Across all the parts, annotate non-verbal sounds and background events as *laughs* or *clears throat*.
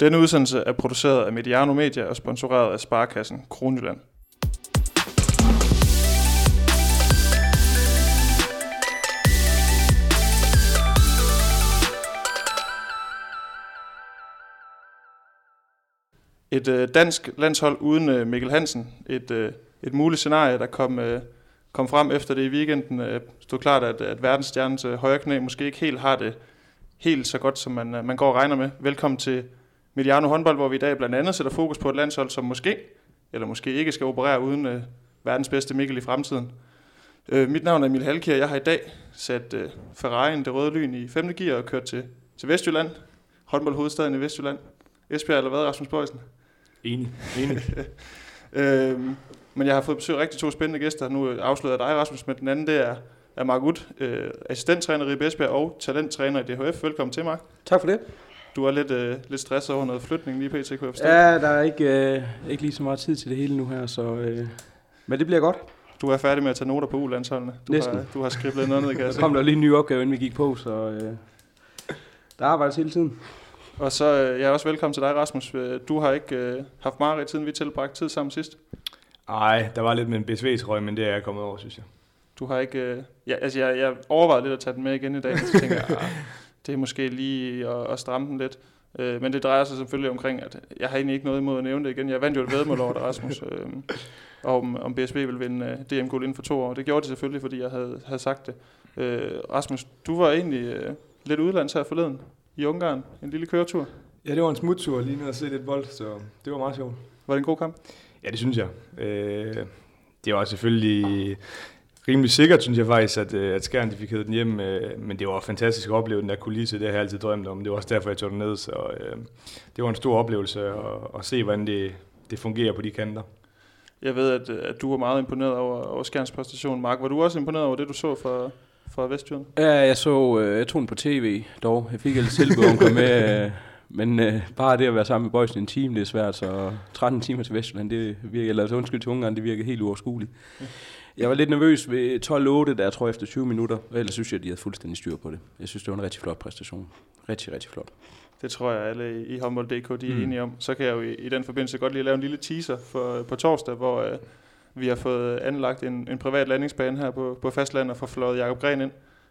Denne udsendelse er produceret af Mediano Media og sponsoreret af Sparkassen Kronjylland. Et øh, dansk landshold uden øh, Mikkel Hansen. Et, øh, et muligt scenarie, der kom, øh, kom frem efter det i weekenden. Øh, stod klart, at, at verdensstjernens øh, højre knæ måske ikke helt har det helt så godt, som man, øh, man går og regner med. Velkommen til Mediano håndbold, hvor vi i dag blandt andet sætter fokus på et landshold, som måske, eller måske ikke skal operere uden øh, verdens bedste Mikkel i fremtiden. Øh, mit navn er Emil Halkier, jeg har i dag sat øh, Ferrari'en, det røde lyn, i 5. gear og kørt til, til Vestjylland, håndboldhovedstaden i Vestjylland. Esbjerg eller hvad, Rasmus Bøjsen? Enig, enig. *laughs* øhm, men jeg har fået besøg af rigtig to spændende gæster. Nu afslører jeg dig, Rasmus, men den anden det er, er Mark Ud, øh, assistenttræner i Esbjerg og talenttræner i DHF. Velkommen til, Mark. Tak for det. Du er lidt, øh, lidt stresset over noget flytning lige pt. Kunne jeg Ja, der er ikke, øh, ikke lige så meget tid til det hele nu her, så, øh, men det bliver godt. Du er færdig med at tage noter på ulandsholdene. Du Næsten. Har, du har skriblet noget ned, kan *laughs* jeg Der kom der lige en ny opgave, inden vi gik på, så øh, der arbejdes hele tiden. Og så øh, jeg er også velkommen til dig, Rasmus. Øh, du har ikke øh, haft meget i tiden, vi tilbragt tid sammen sidst. Nej, der var lidt med en BSV-trøje, men det er jeg kommet over, synes jeg. Du har ikke... Øh, ja, altså jeg, jeg overvejede lidt at tage den med igen i dag, så tænker jeg, ah, det er måske lige at, at stramme den lidt. Øh, men det drejer sig selvfølgelig omkring, at jeg har egentlig ikke noget imod at nævne det igen. Jeg vandt jo et vedmål over det, Rasmus, *laughs* øh, om, om BSB ville vinde uh, DM-guld inden for to år. Det gjorde de selvfølgelig, fordi jeg havde, havde sagt det. Øh, Rasmus, du var egentlig øh, lidt udlands her forleden i Ungarn. En lille køretur. Ja, det var en smuttur lige ned og se lidt bold, så det var meget sjovt. Var det en god kamp? Ja, det synes jeg. Øh, det var selvfølgelig rimelig sikkert, synes jeg faktisk, at, øh, at Skjern de fik den hjem, øh, men det var fantastisk at opleve den der kulisse, det har jeg altid drømt om. Det var også derfor, jeg tog den ned, så øh, det var en stor oplevelse at, at se, hvordan det, det fungerer på de kanter. Jeg ved, at, at du var meget imponeret over, over Skjerns præstation. Mark, var du også imponeret over det, du så fra, fra Vestjylland? Ja, jeg så, øh, jeg tog den på tv dog. Jeg fik et tilbud om at med, øh, men øh, bare det at være sammen med boys i en time, det er svært, så 13 timer til Vestjylland, det virker, eller altså undskyld til Ungarn, det virker helt uoverskueligt. Ja. Jeg var lidt nervøs ved 12-8, der tror jeg efter 20 minutter, ellers synes jeg, at de havde fuldstændig styr på det. Jeg synes, det var en rigtig flot præstation. Rigtig, rigtig flot. Det tror jeg alle i håndbold.dk de er mm. enige om. Så kan jeg jo i, i den forbindelse godt lige lave en lille teaser for, på torsdag, hvor uh, vi har fået anlagt en, en privat landingsbane her på, på fastlandet og får flået Jacob Gren ind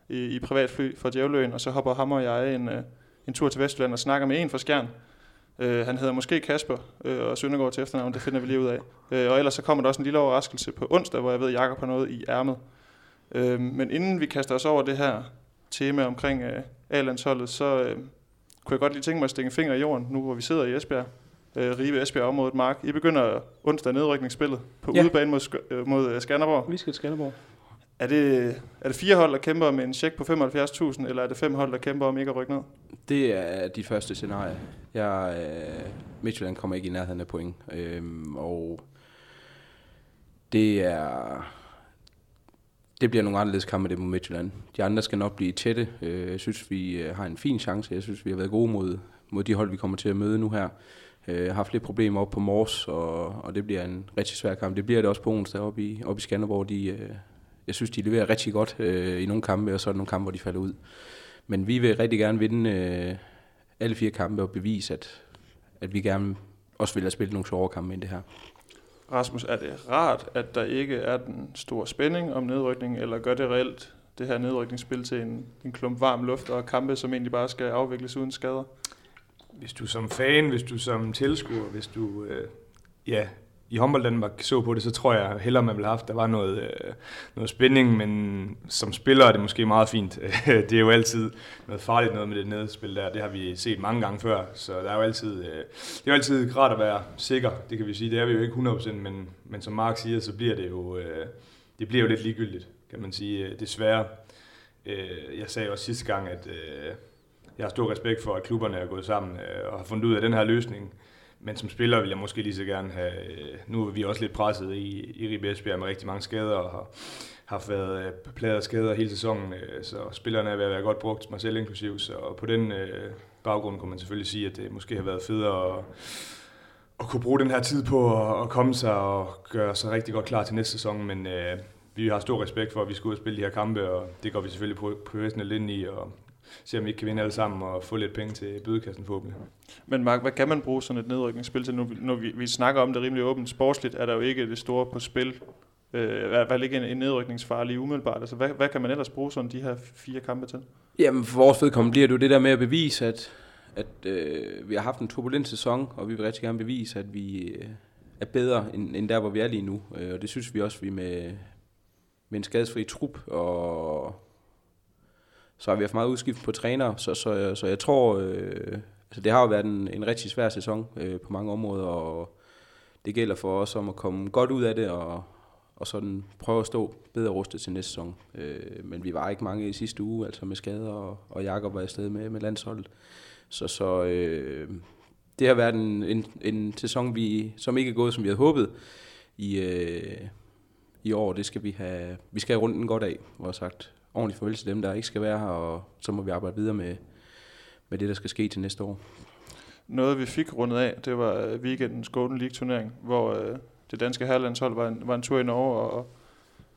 i, i privatfly fra Djævløen, og så hopper ham og jeg en, uh, en tur til Vestjylland og snakker med en fra Skjern. Uh, han hedder måske Kasper uh, og Søndergaard til efternavn, det finder vi lige ud af. Uh, og ellers så kommer der også en lille overraskelse på onsdag, hvor jeg ved, at Jacob har noget i ærmet. Uh, men inden vi kaster os over det her tema omkring uh, A-landsholdet, så uh, kunne jeg godt lige tænke mig at stikke en finger i jorden, nu hvor vi sidder i Esbjerg. Uh, Ribe Esbjerg-området, Mark. I begynder onsdag nedrykningsspillet på ja. udebane mod, mod Skanderborg. Vi skal til Skanderborg. Er det, er det fire hold, der kæmper med en check på 75.000, eller er det fem hold, der kæmper om ikke at rykke ned? Det er de første scenarie. Jeg, øh, Midtjylland kommer ikke i nærheden af point. Øhm, og det er... Det bliver nogle anderledes kampe, det mod Midtjylland. De andre skal nok blive tætte. Øh, jeg synes, vi øh, har en fin chance. Jeg synes, vi har været gode mod, mod de hold, vi kommer til at møde nu her. Jeg har haft lidt problemer op på Mors, og, og det bliver en rigtig svær kamp. Det bliver det også på onsdag oppe i, oppe i Skanderborg. De, øh, jeg synes, de leverer rigtig godt øh, i nogle kampe, og så er der nogle kampe, hvor de falder ud. Men vi vil rigtig gerne vinde øh, alle fire kampe og bevise, at, at vi gerne også vil have spillet nogle sjove kampe ind det her. Rasmus, er det rart, at der ikke er den store spænding om nedrykning, eller gør det reelt det her nedrykningsspil til en, en klump varm luft og kampe, som egentlig bare skal afvikles uden skader? Hvis du som fan, hvis du som tilskuer, hvis du øh, ja, i håndbold Danmark så på det, så tror jeg hellere, man ville have haft, der var noget, øh, noget spænding, men som spiller er det måske meget fint. *laughs* det er jo altid noget farligt noget med det nedspil der, det har vi set mange gange før, så der er jo altid, øh, det er jo altid rart at være sikker, det kan vi sige, det er vi jo ikke 100%, men, men som Mark siger, så bliver det jo, øh, det bliver jo lidt ligegyldigt, kan man sige, øh, desværre. Øh, jeg sagde også sidste gang, at øh, jeg har stor respekt for, at klubberne er gået sammen øh, og har fundet ud af den her løsning, men som spiller vil jeg måske lige så gerne have... Øh, nu er vi også lidt presset i, i Ribe Esbjerg med rigtig mange skader, og har haft været øh, plader og skader hele sæsonen, øh, så spillerne er ved at være godt brugt, mig selv inklusiv. Så på den baggrund kunne man selvfølgelig sige, at det måske har været federe at, at kunne bruge den her tid på at, at komme sig og gøre sig rigtig godt klar til næste sæson, men vi har stor respekt for, at vi skal ud og spille de her kampe, og det går vi selvfølgelig professionelt ind i, og se om vi ikke kan vinde alle sammen og få lidt penge til bødekassen forhåbentlig. Men Mark, hvad kan man bruge sådan et nedrykningsspil til? Nu, når vi, vi snakker om det rimelig åbent sportsligt, er der jo ikke det store på spil. Øh, I hvert ikke en, en nedrykningsfar lige umiddelbart. Altså, hvad, hvad kan man ellers bruge sådan de her fire kampe til? Jamen, for vores vedkommende bliver det jo det der med at bevise, at, at øh, vi har haft en turbulent sæson, og vi vil rigtig gerne bevise, at vi øh, er bedre end, end der, hvor vi er lige nu. Øh, og det synes vi også, vi med, med en skadesfri trup, og så har vi haft meget udskift på træner, så, så, så jeg tror, øh, altså det har jo været en, en rigtig svær sæson øh, på mange områder, og det gælder for os om at komme godt ud af det, og, og sådan prøve at stå bedre rustet til næste sæson. Øh, men vi var ikke mange i sidste uge, altså med skader, og, og Jakob var afsted med, med landsholdet. Så, så øh, det har været en, en, en sæson, vi, som ikke er gået, som vi havde håbet i, øh, i år. Det skal vi have, vi skal have runden godt af, hvor sagt ordentligt farvel til dem, der ikke skal være her, og så må vi arbejde videre med, med det, der skal ske til næste år. Noget vi fik rundet af, det var øh, weekendens Golden League turnering, hvor øh, det danske herrelandshold var en, var en tur i Norge, og,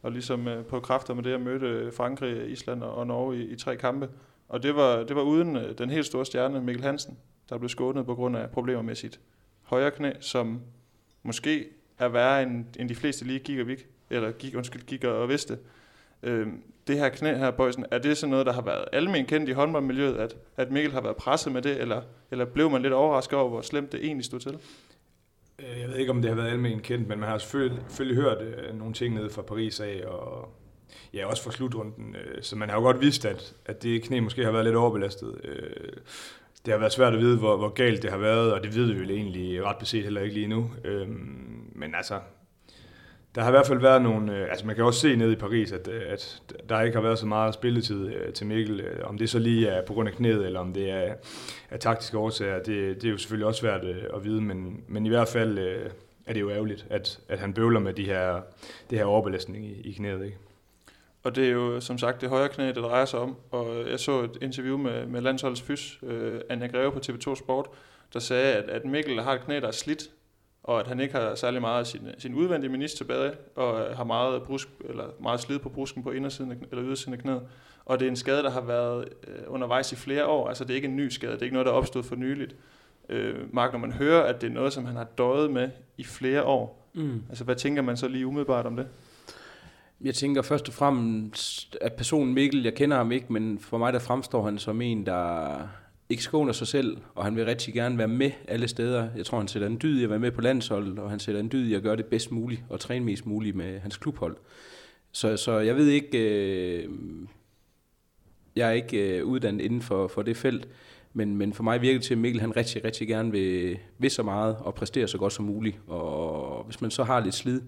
og ligesom øh, på kræfter med det at møde øh, Frankrig, Island og, og Norge i, i tre kampe. Og det var, det var uden øh, den helt store stjerne, Mikkel Hansen, der blev skånet på grund af problemer med sit højre knæ, som måske er værre end, end de fleste lige gik og, vik, eller gik, undskyld, gik og vidste. Øh, det her knæ her, Bøjsen, er det sådan noget, der har været almen kendt i håndboldmiljøet, at, at Mikkel har været presset med det, eller, eller blev man lidt overrasket over, hvor slemt det egentlig stod til? Øh, jeg ved ikke, om det har været almen kendt, men man har selvfølgelig, selvfølgelig hørt øh, nogle ting nede fra Paris af, og ja, også fra slutrunden. Øh, så man har jo godt vidst, at, at det knæ måske har været lidt overbelastet. Øh, det har været svært at vide, hvor, hvor galt det har været, og det ved vi jo egentlig ret beset heller ikke lige nu. Øh, men altså, der har i hvert fald været nogle, øh, altså man kan også se nede i Paris, at, øh, at der ikke har været så meget spilletid øh, til Mikkel. Øh, om det så lige er på grund af knæet, eller om det er af taktiske årsager, det, det er jo selvfølgelig også svært øh, at vide, men, men i hvert fald øh, er det jo ærgerligt, at, at han bøvler med de her, det her overbelastning i, i knæet. Ikke? Og det er jo som sagt det højre knæ, det drejer sig om. Og jeg så et interview med, med landsholdets fys, øh, Anja Greve på TV2 Sport, der sagde, at, at Mikkel har et knæ, der er slidt, og at han ikke har særlig meget af sin, sin udvendige minister tilbage, og har meget, brusk, eller meget slid på brusken på indersiden af, eller ydersiden af knæet. Og det er en skade, der har været øh, undervejs i flere år, altså det er ikke en ny skade, det er ikke noget, der er opstået for nyligt. Øh, Mark, når man hører, at det er noget, som han har døjet med i flere år, mm. altså hvad tænker man så lige umiddelbart om det? Jeg tænker først og fremmest, at personen Mikkel, jeg kender ham ikke, men for mig der fremstår han som en, der ikke skåner sig selv, og han vil rigtig gerne være med alle steder. Jeg tror, han sætter en dyd i at være med på landsholdet, og han sætter en dyd i at gøre det bedst muligt, og træne mest muligt med hans klubhold. Så, så jeg ved ikke, øh, jeg er ikke øh, uddannet inden for, for det felt, men, men for mig virker det til, at Mikkel han rigtig, rigtig gerne vil, vil så meget og præstere så godt som muligt. Og hvis man så har lidt slid,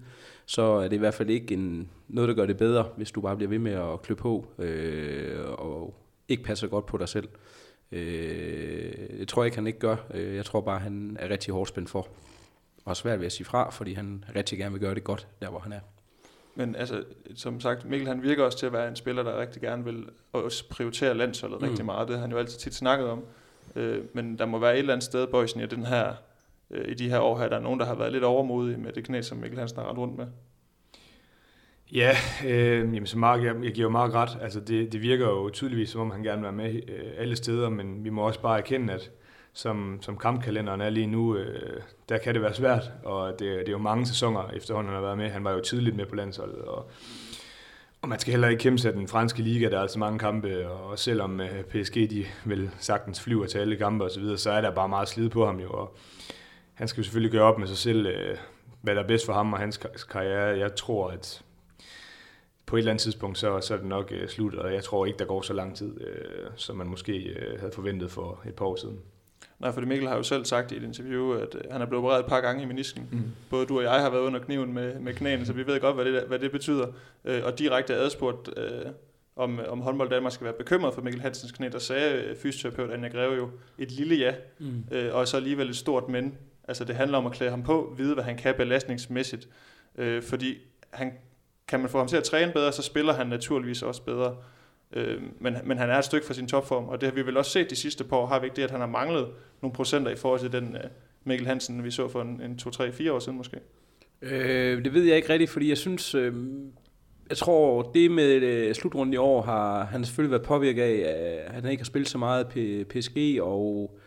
så er det i hvert fald ikke en, noget, der gør det bedre, hvis du bare bliver ved med at klø på øh, og ikke passer godt på dig selv. Øh, det tror jeg ikke, han ikke gør. Øh, jeg tror bare, han er rigtig hårdt spændt for. Og svært ved at sige fra, fordi han rigtig gerne vil gøre det godt, der hvor han er. Men altså, som sagt, Mikkel han virker også til at være en spiller, der rigtig gerne vil også prioritere landsholdet mm. rigtig meget. Det har han jo altid tit snakket om. Øh, men der må være et eller andet sted, Bøjsen, i den her, øh, i de her år her, der er nogen, der har været lidt overmodige med det knæ, som Mikkel Hansen har rundt med. Ja, øh, jamen, så Mark, jeg, jeg giver jo meget ret. Altså, det, det virker jo tydeligvis, som om han gerne vil være med øh, alle steder, men vi må også bare erkende, at som, som kampkalenderen er lige nu, øh, der kan det være svært, og det, det er jo mange sæsoner efterhånden, han har været med. Han var jo tidligt med på landsholdet, og, og man skal heller ikke kæmpe sig den franske liga, der er altså mange kampe, og selvom øh, PSG de vel sagtens flyver til alle kampe osv., så, videre, så er der bare meget slid på ham jo, og han skal jo selvfølgelig gøre op med sig selv, øh, hvad der er bedst for ham og hans karriere. Jeg tror, at på et eller andet tidspunkt, så, så er det nok øh, slut, og jeg tror ikke, der går så lang tid, øh, som man måske øh, havde forventet for et par år siden. Nej, for Mikkel har jo selv sagt i et interview, at øh, han er blevet opereret et par gange i menisken. Mm. Både du og jeg har været under kniven med, med knæene, så vi ved godt, hvad det, hvad det betyder. Øh, og direkte adspurgt, øh, om, om håndbold Danmark skal være bekymret for Mikkel Hansens knæ, der sagde øh, fysioterapeut Anja Greve jo et lille ja, mm. øh, og så alligevel et stort men. Altså det handler om at klæde ham på, vide hvad han kan belastningsmæssigt, øh, fordi han kan man få ham til at træne bedre, så spiller han naturligvis også bedre. Øh, men, men han er et stykke fra sin topform, og det har vi vel også set de sidste par år, har vi ikke det, at han har manglet nogle procenter i forhold til den øh, Mikkel Hansen, vi så for en, en 2-3-4 år siden måske? Øh, det ved jeg ikke rigtigt, fordi jeg synes, øh, jeg tror, det med øh, slutrunden i år har han selvfølgelig været påvirket af, at han ikke har spillet så meget P- PSG, og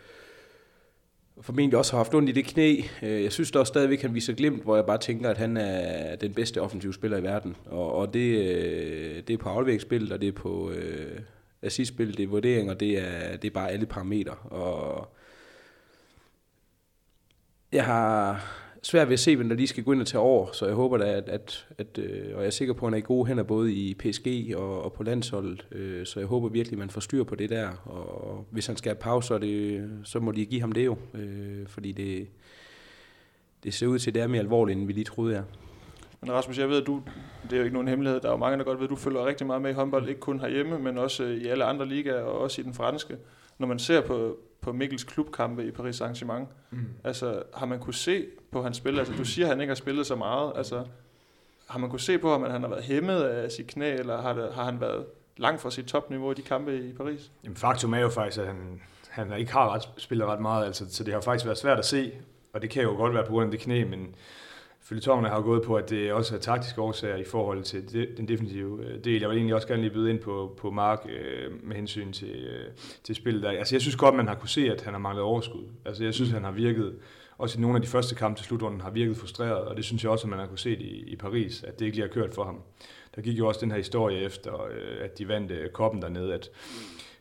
formentlig også har haft ondt i det knæ. Øh, jeg synes da også stadigvæk, han viser glimt, hvor jeg bare tænker, at han er den bedste offensive spiller i verden. Og, og det, øh, det er på afleveringsspillet, og det er på øh, assistspillet, det er vurdering, og det er, det er bare alle parametre. Og jeg har svært ved at se, hvem der lige skal gå ind og tage over, så jeg håber da, at, at, at øh, og jeg er sikker på, at han er i gode hænder både i PSG og, og på landsholdet, øh, så jeg håber virkelig, at man får styr på det der, og hvis han skal have pause, så, det, så må de give ham det jo, øh, fordi det, det ser ud til, at det er mere alvorligt, end vi lige troede, ja. Men Rasmus, jeg ved, at du, det er jo ikke nogen hemmelighed, der er jo mange, der godt ved, at du følger rigtig meget med i håndbold, ikke kun herhjemme, men også øh, i alle andre ligaer, og også i den franske. Når man ser på, på Mikkels klubkampe i Paris Saint-Germain, Mm. altså har man kunne se på hans spil, altså du siger, at han ikke har spillet så meget, altså har man kunne se på ham, at han har været hæmmet af sit knæ, eller har, det, har han været langt fra sit topniveau i de kampe i Paris? Jamen, faktum er jo faktisk, at han, han ikke har ret, spillet ret meget, altså, så det har faktisk været svært at se, og det kan jo godt være på grund af det knæ, men følgetongene har gået på, at det også er taktiske årsager i forhold til den definitive øh, del. Jeg vil egentlig også gerne lige byde ind på, på Mark øh, med hensyn til, øh, til spillet der. Altså, jeg synes godt, man har kunne se, at han har manglet overskud. Altså, jeg synes, han har virket, også i nogle af de første kampe til slutrunden, har virket frustreret, og det synes jeg også, at man har kunne se i, i Paris, at det ikke lige har kørt for ham. Der gik jo også den her historie efter, øh, at de vandt øh, koppen dernede, at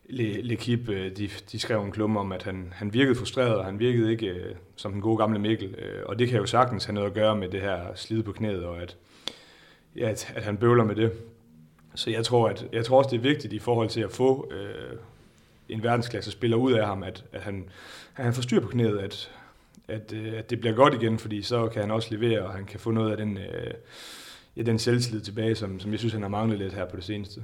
L'Equipe, øh, de, de skrev en klumme om, at han, han virkede frustreret, og han virkede ikke øh, som den gode gamle Mikkel. Øh, og det kan jo sagtens have noget at gøre med det her slid på knæet, og at, ja, at, at han bøvler med det. Så jeg tror, at, jeg tror også, det er vigtigt i forhold til at få øh, en verdensklasse spiller ud af ham, at, at han, at han får styr på knæet, at, at, øh, at det bliver godt igen, fordi så kan han også levere, og han kan få noget af den, øh, ja, den selvtillid tilbage, som, som jeg synes, han har manglet lidt her på det seneste.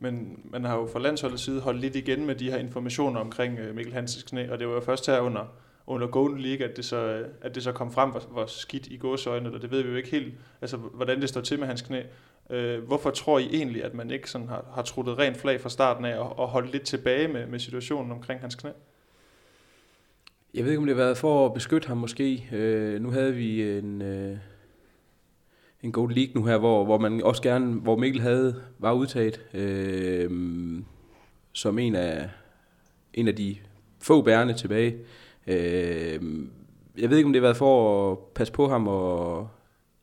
Men man har jo fra landsholdets side holdt lidt igen med de her informationer omkring øh, Mikkel Hansens knæ, og det var jo først her under, under Golden League, at det, så, øh, at det så kom frem, hvor, hvor skidt i gåsøjne, og det ved vi jo ikke helt, altså hvordan det står til med hans knæ. Øh, hvorfor tror I egentlig, at man ikke sådan har, har truttet rent flag fra starten af, og, og holdt lidt tilbage med, med situationen omkring hans knæ? Jeg ved ikke, om det har været for at beskytte ham måske. Øh, nu havde vi en, øh, en god League nu her, hvor, hvor man også gerne, hvor Mikkel havde, var udtaget øh, som en af, en af de få bærende tilbage. Øh, jeg ved ikke, om det har været for at passe på ham og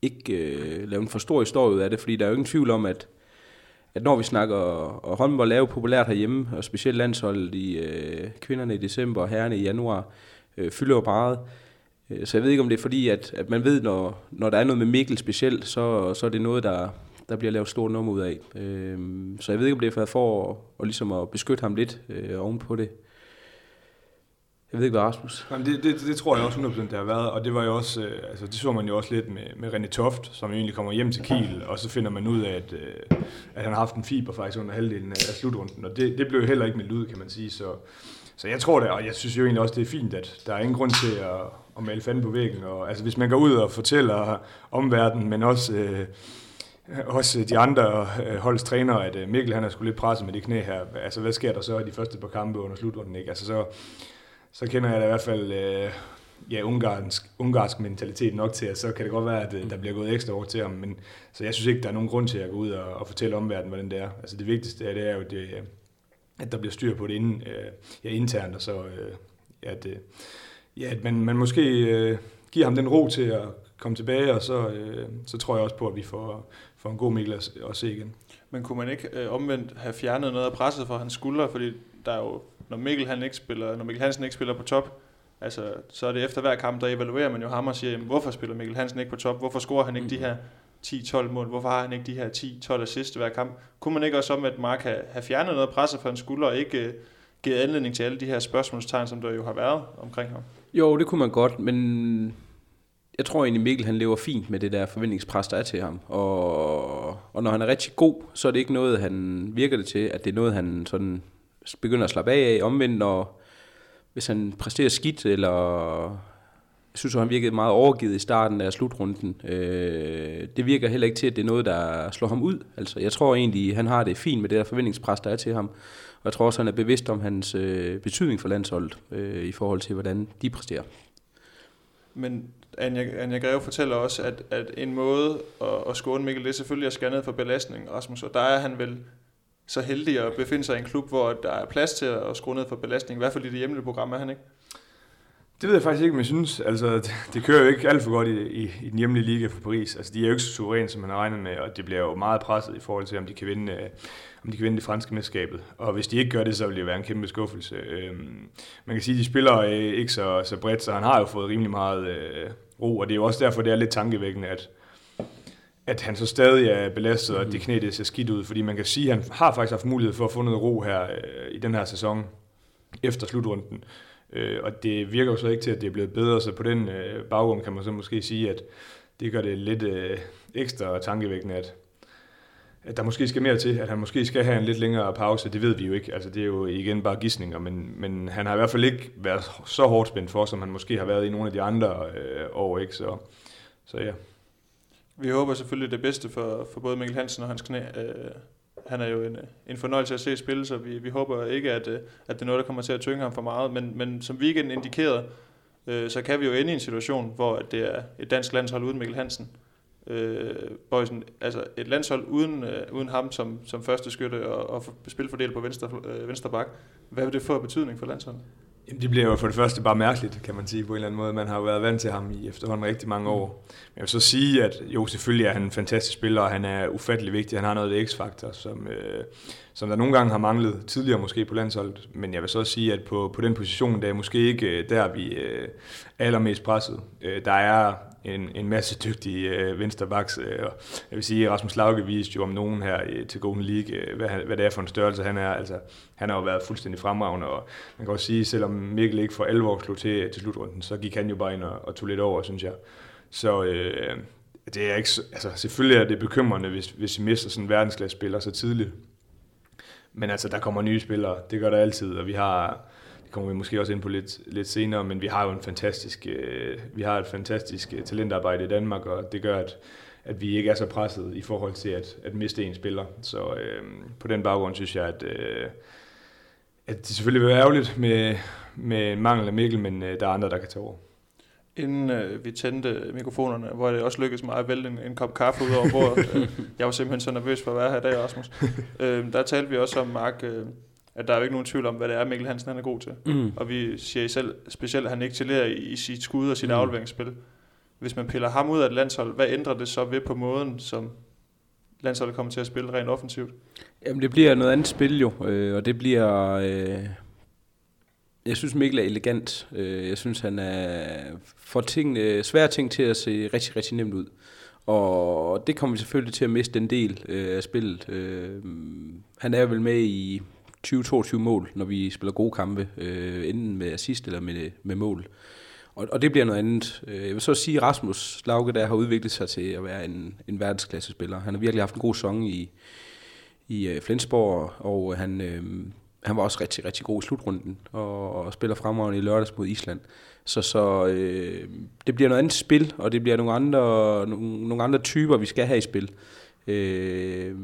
ikke øh, lave en for stor historie ud af det, fordi der er jo ingen tvivl om, at, at når vi snakker og håndbold er jo populært herhjemme, og specielt landsholdet i øh, kvinderne i december og herrerne i januar, øh, fylder jo meget. Øh, Øh, så jeg ved ikke, om det er fordi, at, at man ved, når, når der er noget med Mikkel specielt, så, så er det noget, der, der bliver lavet stort nummer ud af. Øh, Så jeg ved ikke, om det er for at, at, ligesom at beskytte ham lidt øh, ovenpå det. Jeg ved ikke, hvad Rasmus... Jamen, det, det, det tror jeg også 100% det har været, og det var jo også, øh, altså det så man jo også lidt med, med René Toft, som egentlig kommer hjem til Kiel, og så finder man ud af, at, øh, at han har haft en fiber faktisk under halvdelen af, af slutrunden, og det, det blev jo heller ikke meldt ud, kan man sige, så, så jeg tror det, og jeg synes jo egentlig også, det er fint, at der er ingen grund til at, og male fanden på væggen, og altså hvis man går ud og fortæller omverdenen, men også... Øh, også de andre øh, holds trænere, at øh, Mikkel han er sgu lidt presset med det knæ her. Altså, hvad sker der så i de første par kampe under slutrunden? Ikke? Altså, så, så kender jeg da i hvert fald øh, ja, ungarsk, ungarsk mentalitet nok til, at så kan det godt være, at øh, der bliver gået ekstra over til ham. Men, så jeg synes ikke, der er nogen grund til at gå ud og, og fortælle omverdenen, hvordan det er. Altså det vigtigste er, det er jo, det, øh, at der bliver styr på det inden, øh, ja, internt, og så øh, at, øh, ja, at man, man måske øh, giver ham den ro til at komme tilbage, og så, øh, så tror jeg også på, at vi får, får en god Mikkel at, at se igen. Men kunne man ikke øh, omvendt have fjernet noget af presset fra hans skuldre, fordi der er jo, når Mikkel, han ikke spiller, når Mikkel Hansen ikke spiller på top, altså, så er det efter hver kamp, der evaluerer man jo ham og siger, jamen, hvorfor spiller Mikkel Hansen ikke på top? Hvorfor scorer han ikke de her 10-12 mål? Hvorfor har han ikke de her 10-12 assist hver kamp? Kunne man ikke også om, at Mark have, have fjernet noget af presset fra hans skuldre, og ikke øh, givet anledning til alle de her spørgsmålstegn, som der jo har været omkring ham? Jo, det kunne man godt, men jeg tror egentlig, Mikkel han lever fint med det der forventningspres, der er til ham. Og, og når han er rigtig god, så er det ikke noget, han virker det til, at det er noget, han sådan begynder at slappe af af. Omvendt, når, hvis han præsterer skidt, eller jeg synes, at han virkede meget overgivet i starten af slutrunden. Øh, det virker heller ikke til, at det er noget, der slår ham ud. Altså, jeg tror egentlig, han har det fint med det der forventningspres, der er til ham. Og jeg tror også, han er bevidst om hans øh, betydning for landsholdet, øh, i forhold til, hvordan de præsterer. Men Anja, Anja Greve fortæller også, at, at en måde at, at skåne Mikkel, det er selvfølgelig at skære ned for belastning, Rasmus. Og der er han vel så heldig at befinde sig i en klub, hvor der er plads til at skrue ned for belastning. I hvert fald i det hjemlige program er han ikke. Det ved jeg faktisk ikke, men jeg synes, altså, det, kører jo ikke alt for godt i, i, i den hjemlige liga for Paris. Altså, de er jo ikke så suveræne, som man har regnet med, og det bliver jo meget presset i forhold til, om de kan vinde, øh, om de kan vinde det franske mesterskabet. Og hvis de ikke gør det, så vil det være en kæmpe skuffelse. Øhm, man kan sige, at de spiller øh, ikke så, så bredt, så han har jo fået rimelig meget øh, ro, og det er jo også derfor, det er lidt tankevækkende, at, at han så stadig er belastet, og at det knæ det ser skidt ud, fordi man kan sige, at han har faktisk haft mulighed for at få noget ro her øh, i den her sæson efter slutrunden. Øh, og det virker jo så ikke til, at det er blevet bedre, så på den øh, baggrund kan man så måske sige, at det gør det lidt øh, ekstra tankevækkende, at, at der måske skal mere til, at han måske skal have en lidt længere pause, det ved vi jo ikke. Altså det er jo igen bare gissninger, men, men han har i hvert fald ikke været så hårdt spændt for, som han måske har været i nogle af de andre øh, år, ikke? Så, så ja. Vi håber selvfølgelig det bedste for, for både Mikkel Hansen og hans knæ. Øh, han er jo en, en fornøjelse at se spille, så vi, vi håber ikke, at, øh, at det er noget, der kommer til at tynge ham for meget. Men, men som weekenden indikerede, øh, så kan vi jo ende i en situation, hvor det er et dansk landshold uden Mikkel Hansen. Øh, Bøjsen, altså et landshold uden, øh, uden ham som, som første skytte og, og spilfordel på venstre, øh, venstre bak. Hvad vil det få betydning for landsholdet? Jamen, det bliver jo for det første bare mærkeligt, kan man sige på en eller anden måde. Man har jo været vant til ham i efterhånden rigtig mange år. Men jeg vil så sige, at jo, selvfølgelig er han en fantastisk spiller, og han er ufattelig vigtig. Han har noget af x-faktor, som, øh, som der nogle gange har manglet tidligere måske på landsholdet. Men jeg vil så sige, at på, på den position, der er måske ikke øh, der, vi øh, allermest presset. Øh, der er en, en masse dygtige øh, vensterbaks. Øh, og jeg vil sige, Rasmus Lauke viste jo om nogen her øh, til Golden League, øh, hvad, hvad det er for en størrelse han er. Altså, han har jo været fuldstændig fremragende, og man kan også sige, selvom Mikkel ikke for alvor slog til, øh, til slutrunden, så gik han jo bare ind og, og tog lidt over, synes jeg. Så øh, det er ikke, altså, selvfølgelig er det bekymrende, hvis, hvis vi mister sådan en verdensklasse spiller så tidligt. Men altså, der kommer nye spillere, det gør der altid, og vi har, kommer vi måske også ind på lidt, lidt senere, men vi har jo en fantastisk, øh, vi har et fantastisk øh, talentarbejde i Danmark, og det gør, at, at vi ikke er så presset i forhold til at, at miste en spiller. Så øh, på den baggrund synes jeg, at, øh, at det selvfølgelig vil være ærgerligt med, med mangel af Mikkel, men øh, der er andre, der kan tage over inden øh, vi tændte mikrofonerne, hvor det også lykkedes mig at vælge en, en kop kaffe ud over bordet. *laughs* Jeg var simpelthen så nervøs for at være her i dag, Rasmus. øh, der talte vi også om, Mark, øh, at der er jo ikke nogen tvivl om, hvad det er, Mikkel Hansen han er god til. Mm. Og vi siger selv, specielt, at han excellerer i, i sit skud og sit mm. afleveringsspil. Hvis man piller ham ud af et landshold, hvad ændrer det så ved på måden, som landsholdet kommer til at spille rent offensivt? Jamen det bliver noget andet spil jo, øh, og det bliver... Øh jeg synes Mikkel er elegant. Øh, jeg synes, han er for ting, svære ting til at se rigtig, rigtig nemt ud. Og det kommer vi selvfølgelig til at miste en del øh, af spillet. Øh, han er vel med i 20-22 mål, når vi spiller gode kampe, øh, enten med assist eller med, med mål. Og, og det bliver noget andet. Øh, jeg vil så sige, at Rasmus Lauke der har udviklet sig til at være en, en verdensklasse spiller. Han har virkelig haft en god sæson i, i øh, Flensborg, og han, øh, han var også rigtig, rigtig god i slutrunden, og, og spiller fremragende i lørdags mod Island. Så, så øh, det bliver noget andet spil, og det bliver nogle andre, nogle, nogle andre typer, vi skal have i spil. Øh,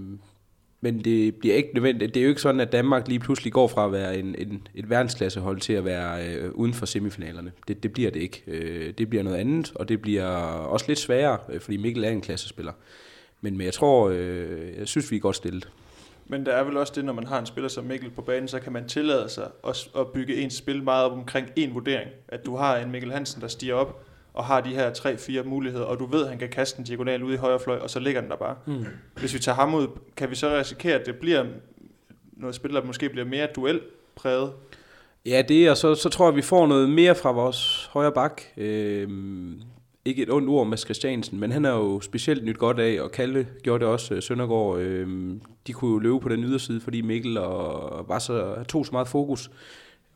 men det bliver ikke nødvendigt. Det er jo ikke sådan, at Danmark lige pludselig går fra at være en, en, et verdensklassehold til at være øh, uden for semifinalerne. Det, det bliver det ikke. Øh, det bliver noget andet, og det bliver også lidt sværere, øh, fordi Mikkel er en klassespiller. Men, men jeg tror, øh, jeg synes, vi er godt stillet. Men der er vel også det, når man har en spiller som Mikkel på banen, så kan man tillade sig at, at bygge ens spil meget op omkring en vurdering. At du har en Mikkel Hansen, der stiger op og har de her tre-fire muligheder, og du ved, at han kan kaste en diagonal ud i højre fløj, og så ligger den der bare. Mm. Hvis vi tager ham ud, kan vi så risikere, at det bliver noget spil, der måske bliver mere duelpræget? Ja, det og så, så tror jeg, at vi får noget mere fra vores højre bak. Øhm, ikke et ondt ord med Christiansen, men han er jo specielt nyt godt af, og Kalle gjorde det også, øh, Søndergaard. Øh, de kunne jo løbe på den yderside, fordi Mikkel og var så, tog så meget fokus.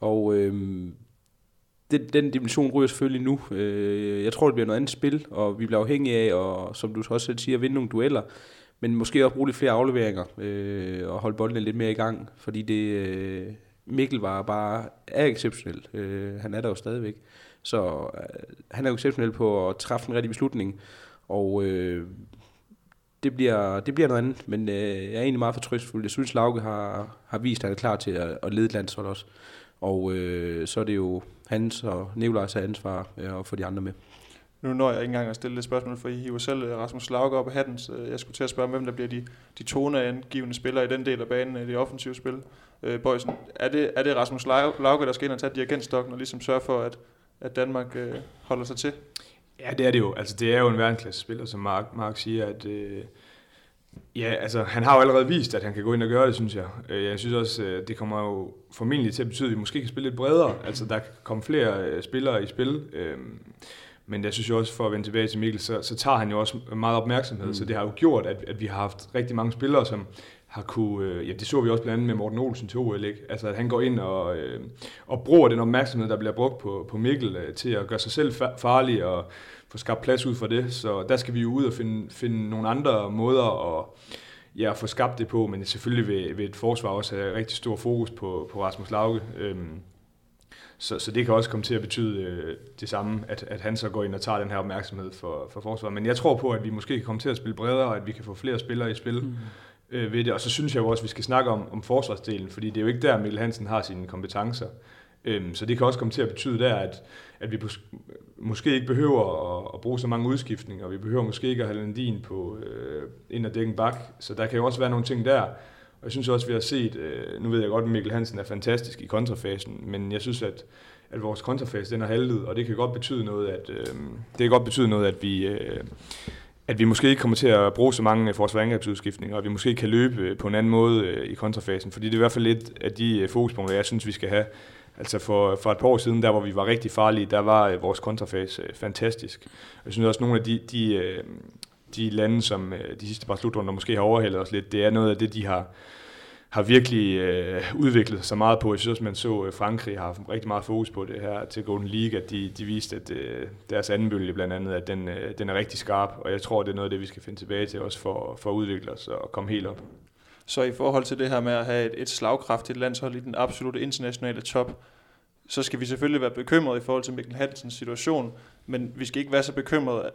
Og øh, det, den dimension ryger selvfølgelig nu. Øh, jeg tror, det bliver noget andet spil, og vi bliver afhængige af, og som du også selv siger, at vinde nogle dueller, men måske også bruge lidt flere afleveringer, øh, og holde bolden lidt mere i gang, fordi det, øh, Mikkel var bare er exceptionel. Øh, han er der jo stadigvæk. Så øh, han er jo exceptionel på at træffe en rigtig beslutning, og øh, det, bliver, det bliver noget andet, men øh, jeg er egentlig meget fortrystfuld. Jeg synes, Lauke har, har vist, at han er klar til at, at lede et landshold også. Og øh, så er det jo hans og Nikolajs ansvar øh, at få de andre med. nu når jeg ikke engang at stille det spørgsmål, for I hiver selv øh, Rasmus Lauke op af hatten, så jeg skulle til at spørge, hvem der bliver de, de toneangivende spillere i den del af banen i det offensive spil. Øh, Bøjsen, er det, er det Rasmus Lauke, der skal ind og tage dirigentstokken og ligesom sørge for, at, at Danmark øh, holder sig til? Ja, det er det jo. Altså, det er jo en verdensklasse spiller, som Mark, Mark siger, at øh, ja, altså, han har jo allerede vist, at han kan gå ind og gøre det, synes jeg. Øh, jeg synes også, øh, det kommer jo formentlig til at betyde, at vi måske kan spille lidt bredere. Altså, der kan komme flere øh, spillere i spil. Men jeg synes jo også, for at vende tilbage til Mikkel, så, så tager han jo også meget opmærksomhed, mm. så det har jo gjort, at, at vi har haft rigtig mange spillere, som har kunne, øh, ja det så vi også blandt andet med Morten Olsen til OL, ikke? Altså at han går ind og, øh, og bruger den opmærksomhed, der bliver brugt på, på Mikkel, øh, til at gøre sig selv farlig og få skabt plads ud for det. Så der skal vi jo ud og finde, finde nogle andre måder at ja, få skabt det på, men selvfølgelig vil, vil et forsvar også have rigtig stor fokus på, på Rasmus Lauke. Øhm, så, så det kan også komme til at betyde øh, det samme, at, at han så går ind og tager den her opmærksomhed for, for forsvaret. Men jeg tror på, at vi måske kan komme til at spille bredere, og at vi kan få flere spillere i spil mm. øh, ved det. Og så synes jeg jo også, at vi skal snakke om, om forsvarsdelen, fordi det er jo ikke der, Mikkel Hansen har sine kompetencer. Øhm, så det kan også komme til at betyde der, at, at vi måske ikke behøver at, at bruge så mange udskiftninger, og vi behøver måske ikke at have Landin på øh, ind og dække en bak. Så der kan jo også være nogle ting der, Og jeg synes også, vi har set, øh, nu ved jeg godt, at Mikkel Hansen er fantastisk i kontrafasen, men jeg synes, at, at vores kontrafase den er haltet, og det kan godt betyde noget, at, øh, det kan godt betyde noget, at vi, øh, at vi måske ikke kommer til at bruge så mange forsvarsangrebsudskiftninger, og vi måske kan løbe på en anden måde øh, i kontrafasen, fordi det er i hvert fald lidt af de øh, fokuspunkter, jeg synes, vi skal have. Altså for, for et par år siden, der hvor vi var rigtig farlige, der var øh, vores kontrafase øh, fantastisk. Jeg synes også, at nogle af de, de, øh, de lande, som øh, de sidste par slutrunder måske har overhældet os lidt, det er noget af det, de har, har virkelig øh, udviklet sig meget på. Jeg synes også, man så, øh, Frankrig har haft rigtig meget fokus på det her til Golden League, at de, de viste, at øh, deres anden bølge blandt andet, at den, øh, den er rigtig skarp, og jeg tror, det er noget af det, vi skal finde tilbage til også for, for at udvikle os og komme helt op. Så i forhold til det her med at have et, et slagkraftigt landshold i den absolute internationale top, så skal vi selvfølgelig være bekymrede i forhold til Mikkel Hansens situation, men vi skal ikke være så bekymrede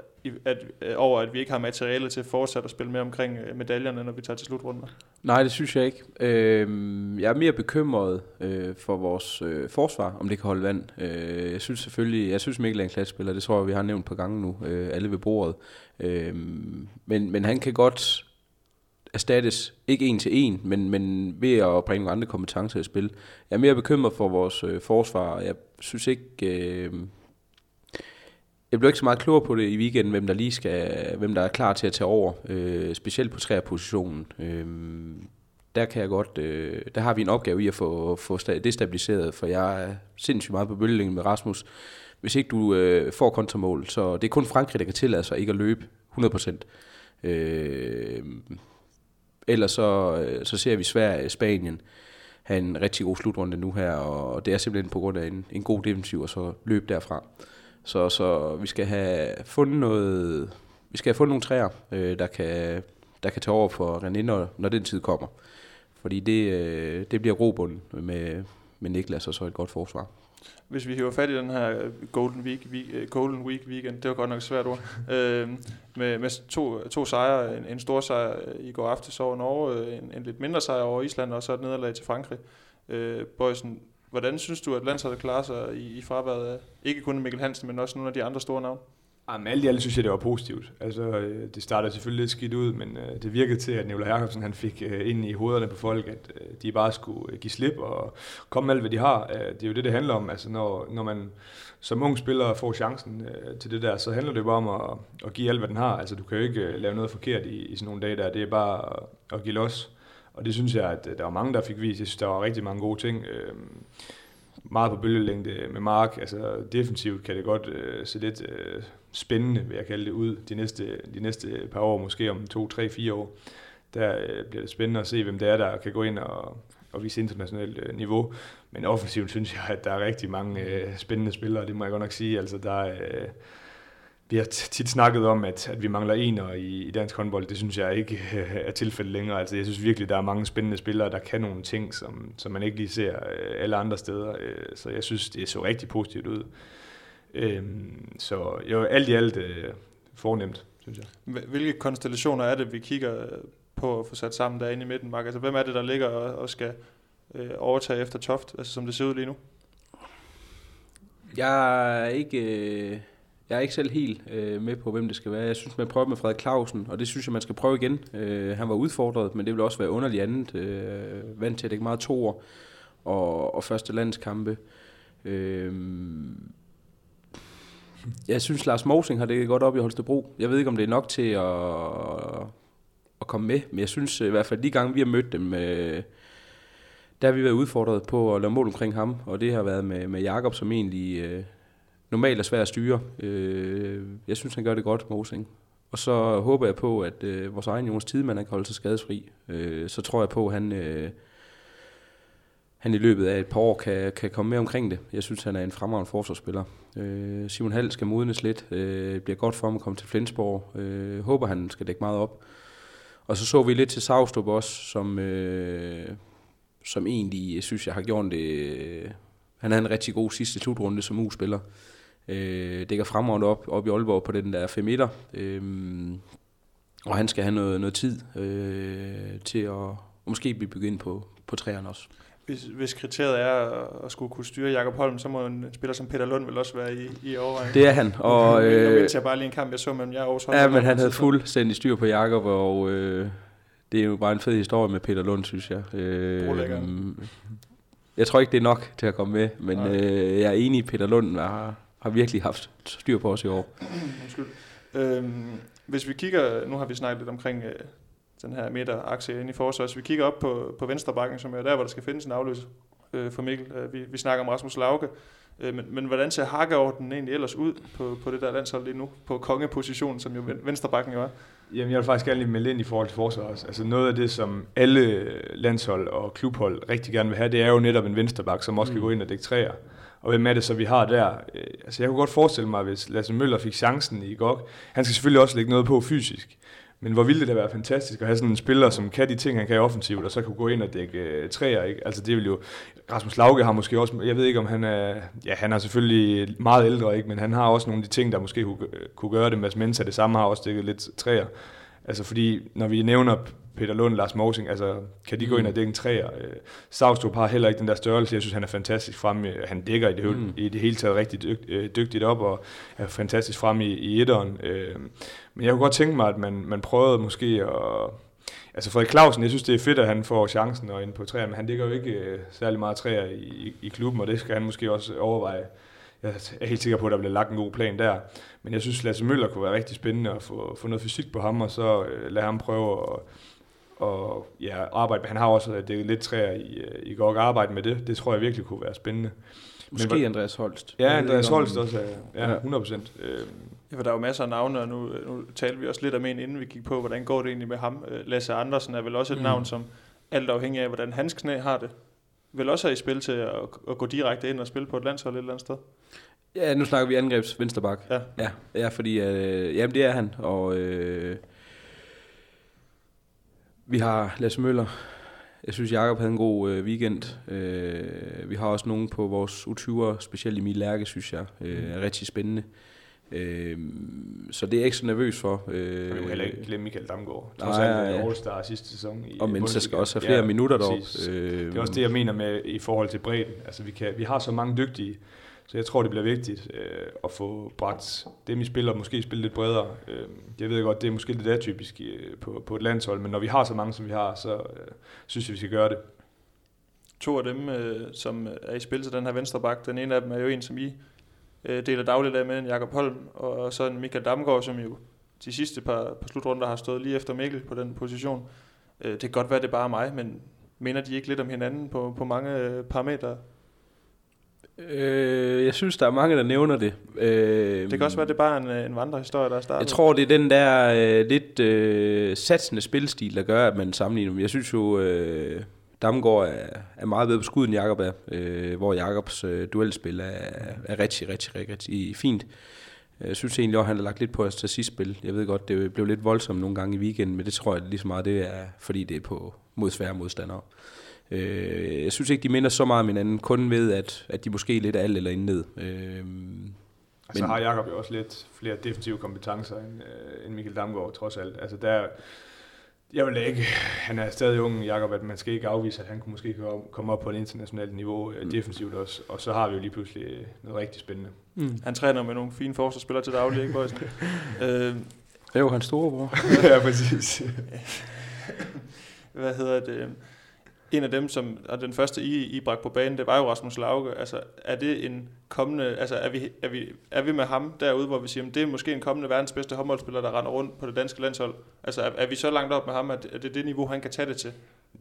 at, at, over, at vi ikke har materiale til at fortsætte at spille med omkring øh, medaljerne, når vi tager til slutrunden. Nej, det synes jeg ikke. Øh, jeg er mere bekymret øh, for vores øh, forsvar, om det kan holde vand. Øh, jeg synes selvfølgelig, jeg synes Mikkel er en klassespiller, det tror jeg, vi har nævnt på gange nu, øh, alle ved bordet. Øh, men, men han kan godt erstattes, ikke en til en, men, men ved at bringe nogle andre kompetencer i spil. Jeg er mere bekymret for vores øh, forsvar. Jeg synes ikke... Øh, jeg blev ikke så meget klogere på det i weekenden, hvem der lige skal, hvem der er klar til at tage over, øh, specielt på træerpositionen. Øh, der kan jeg godt, øh, der har vi en opgave i at få, få destabiliseret, for jeg er sindssygt meget på bølgelængen med Rasmus. Hvis ikke du øh, får kontramål, så det er kun Frankrig, der kan tillade sig ikke at løbe 100%. Øh, ellers så, øh, så ser vi Sverige Spanien have en rigtig god slutrunde nu her, og det er simpelthen på grund af en, en god defensiv, og så løb derfra. Så, så vi skal have fundet noget, vi skal have fundet nogle træer, øh, der, kan, der kan tage over for René, når, når den tid kommer. Fordi det, øh, det bliver grobunden med, med Niklas og så et godt forsvar hvis vi hiver fat i den her Golden Week, week øh, Golden Week weekend, det var godt nok et svært ord, øh, med, med to, to sejre, en, en stor sejr øh, i går aftes over Norge, øh, en, en lidt mindre sejr over Island, og så et nederlag til Frankrig. Øh, Bøjsen, hvordan synes du, at landsholdet klarer sig i, i fraværet af ikke kun Mikkel Hansen, men også nogle af de andre store navne? Jamen, alt i alt synes jeg, det var positivt. Altså, øh, det startede selvfølgelig lidt skidt ud, men øh, det virkede til, at Nicolai Jacobsen han fik øh, ind i hovederne på folk, at øh, de bare skulle øh, give slip og komme med alt, hvad de har. Det er jo det, det handler om. Altså, når, når man som ung spiller får chancen til det der, så handler det bare om at, at give alt, hvad den har. Altså, du kan jo ikke lave noget forkert i, i sådan nogle dage der. Det er bare at, at give los. Og det synes jeg, at der var mange, der fik vist. Jeg synes, der var rigtig mange gode ting meget på bølgelængde med Mark. Altså defensivt kan det godt øh, se lidt øh, spændende, vil jeg kalde det, ud de næste, de næste par år, måske om to, tre, fire år. Der øh, bliver det spændende at se, hvem det er, der kan gå ind og, og vise internationalt øh, niveau. Men offensivt synes jeg, at der er rigtig mange øh, spændende spillere, det må jeg godt nok sige. Altså der øh, vi har tit snakket om, at, at vi mangler ener i, i dansk håndbold. Det synes jeg ikke øh, er tilfældet længere. Altså, jeg synes virkelig, der er mange spændende spillere, der kan nogle ting, som, som man ikke lige ser øh, alle andre steder. Øh, så jeg synes, det så rigtig positivt ud. Øh, så jo, alt i alt øh, fornemt, synes jeg. Hvilke konstellationer er det, vi kigger på at få sat sammen derinde i midten, Mark? Altså, hvem er det, der ligger og, og skal øh, overtage efter Toft, altså, som det ser ud lige nu? Jeg er ikke... Øh jeg er ikke selv helt øh, med på, hvem det skal være. Jeg synes, man prøver med Frederik Clausen, og det synes jeg, man skal prøve igen. Øh, han var udfordret, men det vil også være underligt andet. Øh, vant til at det ikke meget to år og, og første landskampe. Øh, jeg synes, Lars Mosing har det godt op i Holstebro. Jeg ved ikke, om det er nok til at, at komme med, men jeg synes i hvert fald, de gange vi har mødt dem, øh, der har vi været udfordret på at lave mål omkring ham, og det har været med, med Jakob som egentlig øh, normalt er svært at styre. Øh, jeg synes, han gør det godt, Mosing. Og så håber jeg på, at øh, vores egen Jonas Tidemand kan holde sig skadesfri. Øh, så tror jeg på, at han, øh, han i løbet af et par år kan, kan komme med omkring det. Jeg synes, han er en fremragende forsvarsspiller. Øh, Simon Hall skal modnes lidt. Øh, bliver godt for ham at komme til Flensborg. Øh, håber, han skal dække meget op. Og så så vi lidt til Savstrup også, som, øh, som egentlig, jeg synes, jeg har gjort det... Øh, han havde en rigtig god sidste slutrunde som U-spiller. Øh, dækker fremragende op, op i Aalborg på den der 5 meter. Øh, og han skal have noget, noget tid øh, til at måske blive begyndt på, på træerne også. Hvis, hvis kriteriet er at skulle kunne styre Jakob Holm, så må en spiller som Peter Lund vel også være i, i overvejning. Det er han. Og, øh, jeg bare lige en kamp, jeg så mellem jer og Ja, men han havde fuldstændig styr på Jakob, og øh, det er jo bare en fed historie med Peter Lund, synes jeg. Øh, jeg tror ikke, det er nok til at komme med, men øh, jeg er enig, Peter Lund har, har virkelig haft styr på os i år. Undskyld. Øhm, hvis vi kigger, nu har vi snakket lidt omkring øh, den her midterakse inde i forsvaret, så vi kigger op på, på venstre bakken, som er der, hvor der skal findes en afløser øh, for Mikkel. Øh, vi, vi snakker om Rasmus Lauke, øh, men, men hvordan ser hakkeordenen egentlig ellers ud på, på det der landshold lige nu, på kongepositionen, som jo venstre bakken jo er? Jamen, jeg vil faktisk gerne lige melde ind i forhold til forsvaret. Altså noget af det, som alle landshold og klubhold rigtig gerne vil have, det er jo netop en vensterbak, som også mm. kan gå ind og dække træer. Og hvem er det så, vi har der? Øh, altså, jeg kunne godt forestille mig, hvis Lasse Møller fik chancen i GOG. Han skal selvfølgelig også lægge noget på fysisk. Men hvor ville det da være fantastisk at have sådan en spiller, som kan de ting, han kan i offensivt, og så kunne gå ind og dække øh, træer. Ikke? Altså det vil jo... Rasmus Lauke har måske også... Jeg ved ikke, om han er... Ja, han er selvfølgelig meget ældre, ikke? men han har også nogle af de ting, der måske kunne, kunne gøre det. Mads Mensa det samme har også dækket lidt træer. Altså fordi, når vi nævner Peter Lund, Lars Mosing, altså kan de gå ind og dække en træer? Øh, Savstrup har heller ikke den der størrelse. Jeg synes, han er fantastisk frem. Han dækker i det, mm. i det hele taget rigtig dygt, øh, dygtigt op, og er fantastisk frem i, i etteren. Øh, men jeg kunne godt tænke mig, at man, man prøvede måske at... Altså Frederik Clausen, jeg synes, det er fedt, at han får chancen og ind på træer, men han ligger jo ikke øh, særlig meget træer i, i, i klubben, og det skal han måske også overveje jeg er helt sikker på, at der bliver lagt en god plan der. Men jeg synes, Lasse Møller kunne være rigtig spændende at få, få noget fysik på ham, og så øh, lade ham prøve at og, ja, arbejde. Han har også det lidt træer i, øh, i går arbejde med det. Det tror jeg virkelig kunne være spændende. Måske Men, Andreas Holst. Ja, Andreas Holst også. Ja, 100 procent. Øh, Ja, for der er jo masser af navne, og nu, nu talte vi også lidt om en, inden vi gik på, hvordan går det egentlig med ham. Øh, Lasse Andersen er vel også et mm. navn, som alt afhængig af, hvordan hans knæ har det, vel også er i spil til at, at gå direkte ind og spille på et landshold et eller andet sted? Ja, nu snakker vi angrebs vensterbak. Ja. Ja, ja fordi øh, jamen, det er han, og øh, vi har Lasse Møller. Jeg synes, Jakob havde en god øh, weekend. Øh, vi har også nogen på vores U20'er, specielt Emil Lærke, synes jeg, øh, er rigtig spændende. Øh, så det er jeg ikke så nervøs for. Øh, jeg vil heller ikke glemme Michael Damgaard. Trods alt ja, All-Star sidste sæson. I og men så skal også have flere ja, minutter dog. Øh, det er også det, jeg mener med i forhold til bredden. Altså, vi, kan, vi har så mange dygtige, så jeg tror, det bliver vigtigt øh, at få bragt dem, vi spiller, måske spille lidt bredere. Øh, jeg ved godt, det er måske lidt atypisk øh, på, på et landshold, men når vi har så mange, som vi har, så øh, synes jeg, vi skal gøre det. To af dem, øh, som er i spil til den her venstre bak, den ene af dem er jo en, som I øh, deler dagligt med en Jakob Holm, og så en Michael Damgaard, som jo de sidste par, par slutrunder har stået lige efter Mikkel på den position. Øh, det kan godt være, det er bare mig, men mener de ikke lidt om hinanden på, på mange øh, parametre? Øh, jeg synes, der er mange, der nævner det. Øh, det kan også være, det er bare en, øh, en vandrehistorie, der er startet. Jeg tror, det er den der øh, lidt øh, satsende spilstil, der gør, at man sammenligner dem. Jeg synes jo, øh, Damgaard er, er meget bedre på skuden, end Jakob er, øh, hvor Jakobs øh, duelspil er, er rigtig, rigtig, rigtig, rigtig fint. Jeg synes egentlig også, han har lagt lidt på sidst spil. Jeg ved godt, det blev lidt voldsomt nogle gange i weekenden, men det tror jeg lige så meget, det er, fordi det er på mod svære modstandere. Øh, jeg synes ikke, de minder så meget om hinanden, kun ved, at, at de måske er lidt alt eller ned. Øh, Altså har Jakob jo også lidt flere defensive kompetencer end, øh, end Michael Damgaard, trods alt. Altså der, Jeg vil ikke, han er stadig ung, Jakob, at man skal ikke afvise, at han kunne måske komme op på et internationalt niveau mm. defensivt også. Og så har vi jo lige pludselig noget rigtig spændende. Mm. Han træner med nogle fine forsvarsspillere til daglig, ikke Bøjsen? *laughs* øh, det er jo hans storebror. *laughs* ja, præcis. *laughs* Hvad hedder det? En af dem, som er den første, I, I bragte på banen, det var jo Rasmus Lauke. Altså, er det en kommende, altså er vi, er vi, er vi med ham derude, hvor vi siger, at det er måske en kommende verdens bedste håndboldspiller, der render rundt på det danske landshold? Altså, er, er vi så langt op med ham, at, at det er det niveau, han kan tage det til?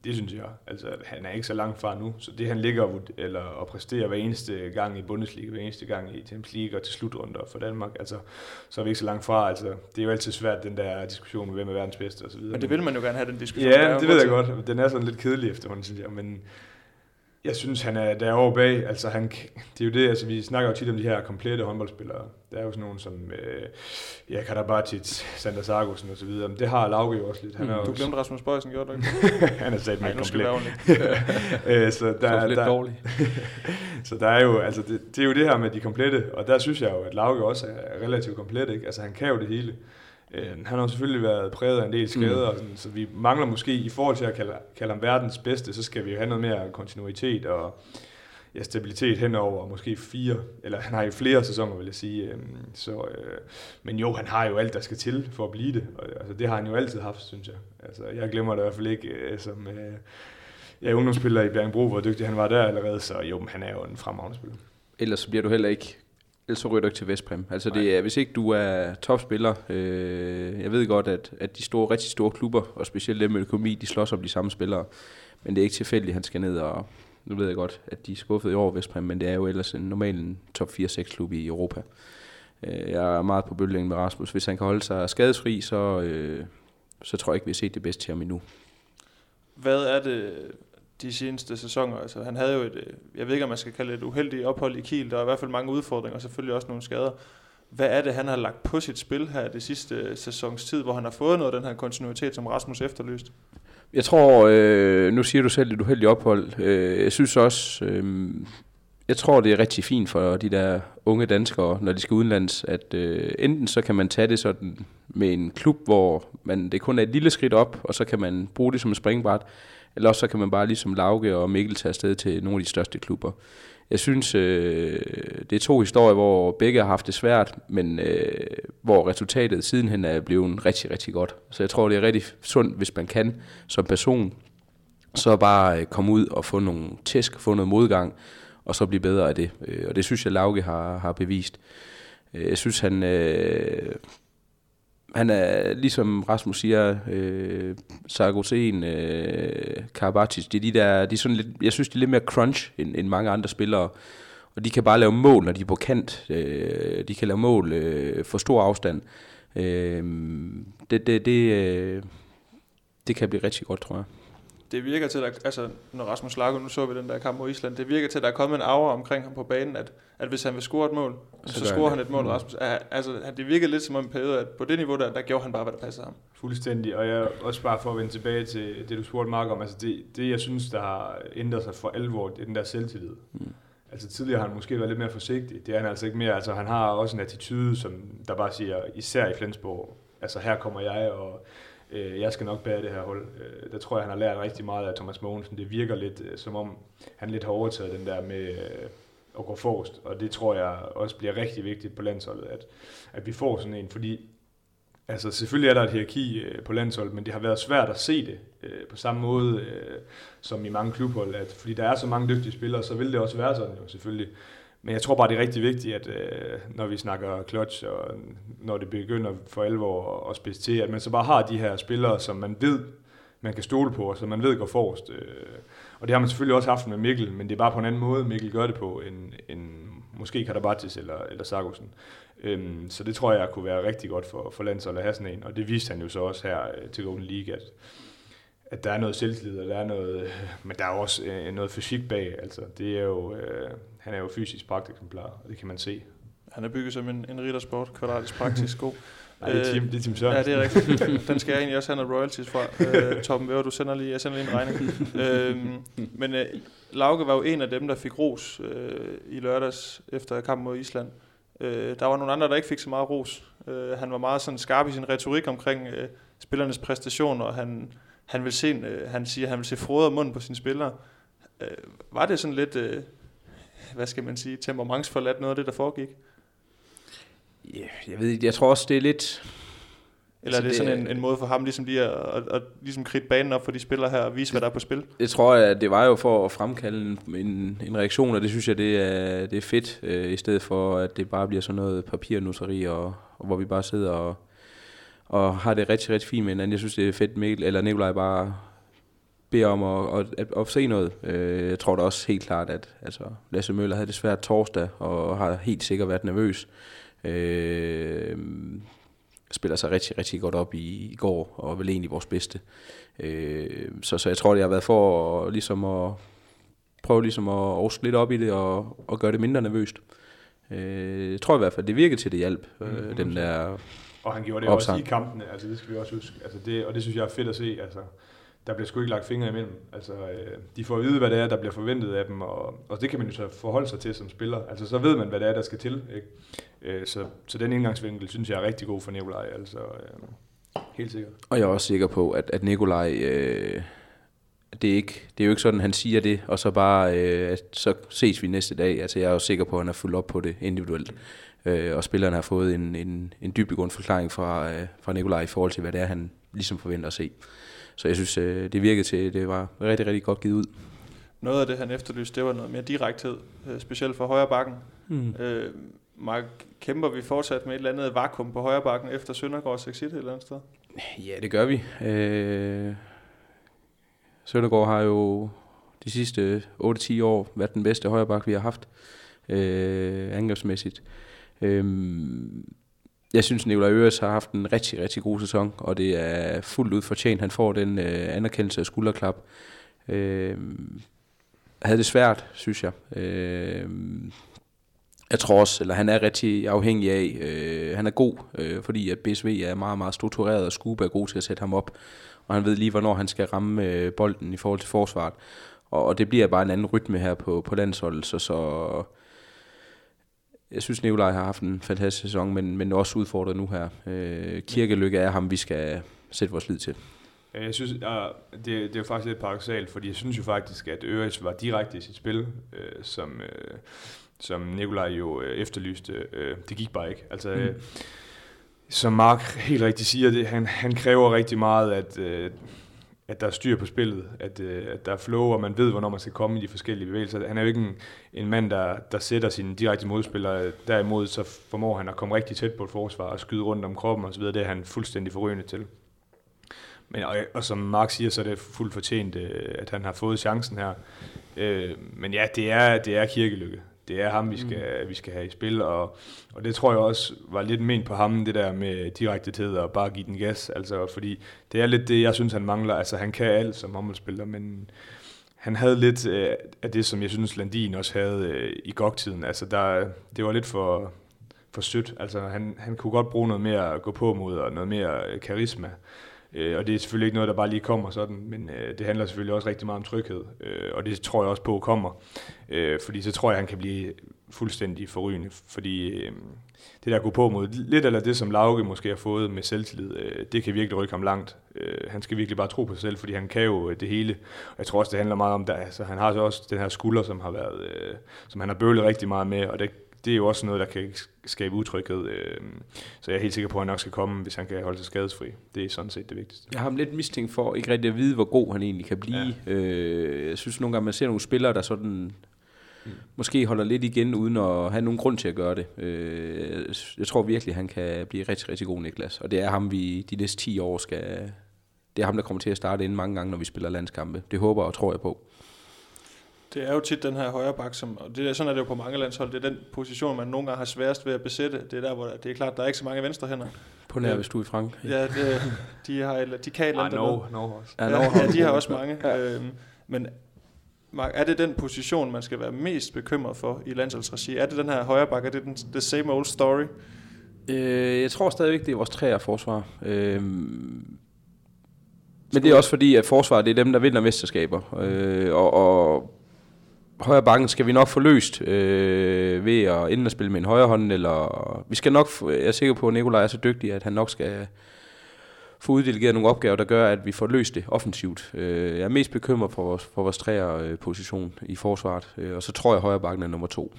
Det synes jeg. Altså, han er ikke så langt fra nu, så det han ligger og, eller, og præsterer hver eneste gang i Bundesliga, hver eneste gang i Champions League og til slutrunder for Danmark, altså, så er vi ikke så langt fra. Altså, det er jo altid svært, den der diskussion med, hvem er verdens bedste osv. Men det vil man jo gerne have, den diskussion. Ja, det ved jeg godt. Den er sådan lidt kedelig efterhånden, synes jeg, men jeg synes, han er derovre bag. Altså, han, *laughs* det er jo det, altså, vi snakker jo tit om de her komplette håndboldspillere. Der er jo sådan nogen som, øh, ja, Karabatic, Sander Sargussen og så videre. Men det har Lauke jo også lidt. Han mm, er du glemte Rasmus Bøjsen, gjorde du ikke? *laughs* han er sat med komplet. *laughs* øh, så der, er lidt der, dårlig. så der er jo, altså, det, det, er jo det her med de komplette, og der synes jeg jo, at Lauke også er relativt komplet, ikke? Altså, han kan jo det hele. Øh, han har selvfølgelig været præget af en del skader, mm. sådan, så vi mangler måske, i forhold til at kalde, kalde ham verdens bedste, så skal vi have noget mere kontinuitet og ja, stabilitet henover måske fire, eller han har jo flere sæsoner, vil jeg sige. Øh, så, øh, men jo, han har jo alt, der skal til for at blive det. Og, altså, det har han jo altid haft, synes jeg. Altså, jeg glemmer det i hvert fald ikke øh, som... Øh, ja, ungdomsspiller i Bjergbro, hvor dygtig han var der allerede, så jo, han er jo en fremragende spiller. Ellers bliver du heller ikke ellers så ryger du ikke til Vestpræm. Altså det er, hvis ikke du er topspiller, øh, jeg ved godt, at, at de store, rigtig store klubber, og specielt dem med økonomi, de slås om de samme spillere. Men det er ikke tilfældigt, at han skal ned og, nu ved jeg godt, at de er skuffet i år Vestpræm, men det er jo ellers en normal en top 4-6 klub i Europa. Øh, jeg er meget på bølgen med Rasmus. Hvis han kan holde sig skadesfri, så, øh, så tror jeg ikke, vi har set det bedste til ham endnu. Hvad er det, de seneste sæsoner. Altså, han havde jo et, øh, jeg ved ikke, om man skal kalde det et uheldigt ophold i Kiel. Der er i hvert fald mange udfordringer, og selvfølgelig også nogle skader. Hvad er det, han har lagt på sit spil her det sidste øh, sæsons tid, hvor han har fået noget af den her kontinuitet, som Rasmus efterlyst? Jeg tror, øh, nu siger du selv et uheldigt ophold. Øh, jeg synes også, øh, jeg tror, det er rigtig fint for de der unge danskere, når de skal udenlands, at øh, enten så kan man tage det sådan med en klub, hvor man, det kun er et lille skridt op, og så kan man bruge det som et springbræt, eller så kan man bare ligesom Lauke og Mikkel tage afsted til nogle af de største klubber. Jeg synes, øh, det er to historier, hvor begge har haft det svært, men øh, hvor resultatet sidenhen er blevet rigtig, rigtig godt. Så jeg tror, det er rigtig sundt, hvis man kan som person, så bare øh, komme ud og få nogle tæsk, få noget modgang, og så blive bedre af det. Øh, og det synes jeg, Lauke har, har bevist. Øh, jeg synes, han, øh, han er, ligesom Rasmus siger, øh, Sargosen, øh, Karabatic, det er de der, de er sådan lidt, jeg synes, de er lidt mere crunch end, end mange andre spillere. Og de kan bare lave mål, når de er på kant. Øh, de kan lave mål øh, for stor afstand. Øh, det, det, det, øh, det kan blive rigtig godt, tror jeg det virker til, at altså, når Rasmus Lago, nu så vi den der kamp mod Island, det virker til, at der er kommet en aura omkring ham på banen, at, at hvis han vil score et mål, så, så scorer han et mål, mm. Rasmus. Altså, det virkede lidt som om en periode, at på det niveau, der, der gjorde han bare, hvad der passede ham. Fuldstændig, og jeg også bare for at vende tilbage til det, du spurgte Mark om, altså det, det jeg synes, der har ændret sig for alvor, det er den der selvtillid. Mm. Altså tidligere har han måske været lidt mere forsigtig, det er han altså ikke mere, altså han har også en attitude, som der bare siger, især i Flensborg, altså her kommer jeg, og øh, jeg skal nok bære det her hold. Øh, der tror jeg, han har lært rigtig meget af Thomas Mogensen. Det virker lidt øh, som om, han lidt har overtaget den der med øh, at gå forrest, og det tror jeg også bliver rigtig vigtigt på landsholdet, at, at vi får sådan en, fordi Altså selvfølgelig er der et hierarki øh, på landsholdet, men det har været svært at se det øh, på samme måde øh, som i mange klubhold, at fordi der er så mange dygtige spillere, så vil det også være sådan jo selvfølgelig. Men jeg tror bare, det er rigtig vigtigt, at øh, når vi snakker clutch, og når det begynder for alvor at spidse til, at man så bare har de her spillere, som man ved, man kan stole på, og som man ved går forrest. Øh, og det har man selvfølgelig også haft med Mikkel, men det er bare på en anden måde, Mikkel gør det på, end, end måske Karabatis eller, eller Sargussen. Øhm, så det tror jeg kunne være rigtig godt for, for landsholdet at have sådan en, og det viste han jo så også her øh, til Golden League, at, at der er noget selvtillid, og der er noget, *laughs* men der er også øh, noget fysik bag. Altså, det er jo, øh, han er jo fysisk pragteksemplar, og det kan man se. Han er bygget som en, en riddersport, kvadratisk praktisk god. *laughs* Nej, det er Tim, det er Tim Sørensen. Ja, det er rigtigt. Den skal jeg egentlig også have noget royalties fra. Øh, Torben Væver, du sender lige, jeg sender lige en regning. øh, men øh, Lauke var jo en af dem, der fik ros øh, i lørdags efter kampen mod Island. Øh, der var nogle andre, der ikke fik så meget ros. Øh, han var meget sådan skarp i sin retorik omkring øh, spillernes præstationer, og han, han, vil se, øh, han siger, han vil se frode og mund på sine spillere. Øh, var det sådan lidt, øh, hvad skal man sige, temperamentsforladt noget af det, der foregik? Ja, jeg ved ikke, jeg tror også, det er lidt... Eller er det, Altså, det det sådan er- en, en måde for ham ligesom lige at, at, at ligesom kridte banen op for de spillere her og vise, hvad der er på spil? Jeg tror, at det var jo for at fremkalde en, en, en reaktion, og det synes jeg, det er, det er fedt, øh, i stedet for, at det bare bliver sådan noget papirnusseri, og, og hvor vi bare sidder og, og har det rigtig, rigtig fint med hinanden. Jeg synes, det er fedt, Mikkel, eller Nikolaj bare beder om at, at, at, at se noget. Øh, jeg tror da også helt klart, at altså, Lasse Møller havde det svært torsdag, og har helt sikkert været nervøs. Øh, spiller sig rigtig, rigtig godt op i, i går, og vel egentlig vores bedste. Øh, så, så jeg tror, det har været for at, ligesom at prøve ligesom at overske lidt op i det, og, og gøre det mindre nervøst. Øh, jeg tror i hvert fald, det virkede til det hjælp, øh, Mhm. den der Og han gjorde det også Opsang. i kampene, altså det skal vi også huske. Altså det, og det synes jeg er fedt at se. Altså, der bliver sgu ikke lagt fingre imellem. Altså, øh, de får at vide, hvad det er, der bliver forventet af dem, og, og det kan man jo så forholde sig til som spiller. Altså, så ved man, hvad det er, der skal til. Ikke? Øh, så, så den indgangsvinkel, synes jeg er rigtig god for Nikolaj. Altså, øh, helt sikkert. Og jeg er også sikker på, at, at Nikolaj, øh, det, er ikke, det er jo ikke sådan, han siger det, og så bare, øh, så ses vi næste dag. Altså jeg er jo sikker på, at han har fulgt op på det individuelt. Øh, og spillerne har fået en, en, en dybdegående forklaring fra, øh, fra Nikolaj i forhold til, hvad det er, han ligesom forventer at se. Så jeg synes, øh, det virkede til, det var rigtig, rigtig godt givet ud. Noget af det, han efterlyste, det var noget mere direkthed, øh, specielt for højre bakken. Mm. Øh, Mark, kæmper vi fortsat med et eller andet vakuum på højre bakken efter Søndergaards exit et eller andet sted? Ja, det gør vi. Øh, Søndergaard har jo de sidste 8-10 år været den bedste højreback, vi har haft øh, angrebsmæssigt. Øh, Øhm, jeg synes, Nikolaj Øres har haft en rigtig, rigtig god sæson, og det er fuldt ud fortjent. Han får den øh, anerkendelse af skulderklap. Øh, havde det svært, synes jeg. Øh, jeg tror også, eller han er rigtig afhængig af, øh, han er god, øh, fordi at BSV er meget, meget struktureret, og Skube er god til at sætte ham op, og han ved lige, hvornår han skal ramme øh, bolden i forhold til forsvaret. Og, og det bliver bare en anden rytme her på, på landsholdet, så, så jeg synes, Nikolaj har haft en fantastisk sæson, men, men også udfordret nu her. Øh, Kirkelykke er ham, vi skal sætte vores lid til. Ja, Jeg synes, ja, det, det er jo faktisk lidt paradoxalt, fordi jeg synes jo faktisk, at Øres var direkte i sit spil, øh, som, øh, som Nikolaj jo øh, efterlyste. Øh, det gik bare ikke. Altså, øh, som Mark helt rigtigt siger, det, han, han kræver rigtig meget, at, øh, at der er styr på spillet, at, øh, at der er flow, og man ved, hvornår man skal komme i de forskellige bevægelser. Han er jo ikke en, en mand, der, der sætter sine direkte modspillere. Derimod så formår han at komme rigtig tæt på et forsvar og skyde rundt om kroppen osv. Det er han fuldstændig forrygende til. Men, og, og som Mark siger, så er det fuldt fortjent, øh, at han har fået chancen her. Øh, men ja, det er, det er kirkelykke. Det er ham, vi skal, mm. vi skal have i spil, og, og det tror jeg også var lidt ment på ham, det der med direktethed og bare give den gas. Altså, fordi det er lidt det, jeg synes, han mangler. Altså, han kan alt som håndboldspiller, men han havde lidt øh, af det, som jeg synes, Landin også havde øh, i GOG-tiden. Altså, der, det var lidt for, for sødt. Altså, han, han kunne godt bruge noget mere at gå på mod, og noget mere øh, karisma. Øh, og det er selvfølgelig ikke noget, der bare lige kommer sådan, men øh, det handler selvfølgelig også rigtig meget om tryghed, øh, og det tror jeg også på kommer. Øh, fordi så tror jeg, han kan blive fuldstændig forrygende, fordi øh, det der at gå på mod, lidt eller det, som Lauke måske har fået med selvtillid, øh, det kan virkelig rykke ham langt. Øh, han skal virkelig bare tro på sig selv, fordi han kan jo øh, det hele. Og jeg tror også, det handler meget om, at altså, han har så også den her skulder, som har været, øh, som han har bøvlet rigtig meget med, og det, det er jo også noget, der kan skabe utryghed. Øh, så jeg er helt sikker på, at han nok skal komme, hvis han kan holde sig skadesfri. Det er sådan set det vigtigste. Jeg har ham lidt mistænkt for ikke rigtig at vide, hvor god han egentlig kan blive. Ja. Øh, jeg synes nogle gange, man ser nogle spillere, der sådan mm. måske holder lidt igen, uden at have nogen grund til at gøre det. Øh, jeg tror virkelig, han kan blive rigtig, rigtig god, Niklas. Og det er ham, vi de næste 10 år skal... Det er ham, der kommer til at starte ind mange gange, når vi spiller landskampe. Det håber og tror jeg på. Det er jo tit den her højre bak, som, og det er, sådan er det jo på mange landshold, det er den position, man nogle gange har sværest ved at besætte. Det er der, hvor der, det er klart, der er ikke så mange venstre hænder. På nær, Ja. hvis du er i Frank. Ja, det, de, har, de kan et eller Ah, andet no, no også. Ja, Ja, Norge ja, de har også mange. Ja. Øhm, men Mark, er det den position, man skal være mest bekymret for i landsholdsregi? Er det den her højre bakke? Er det den the same old story? Øh, jeg tror stadigvæk, det er vores træer forsvar. Øh, men det er også fordi, at forsvaret det er dem, der vinder mesterskaber. Øh, og, og højre bakken skal vi nok få løst øh, ved at enten at spille med en højre hånd, eller vi skal nok, jeg er sikker på, at Nikolaj er så dygtig, at han nok skal få uddelegeret nogle opgaver, der gør, at vi får løst det offensivt. Øh, jeg er mest bekymret for vores, for vores træer position i forsvaret, øh, og så tror jeg, højre bakken er nummer to.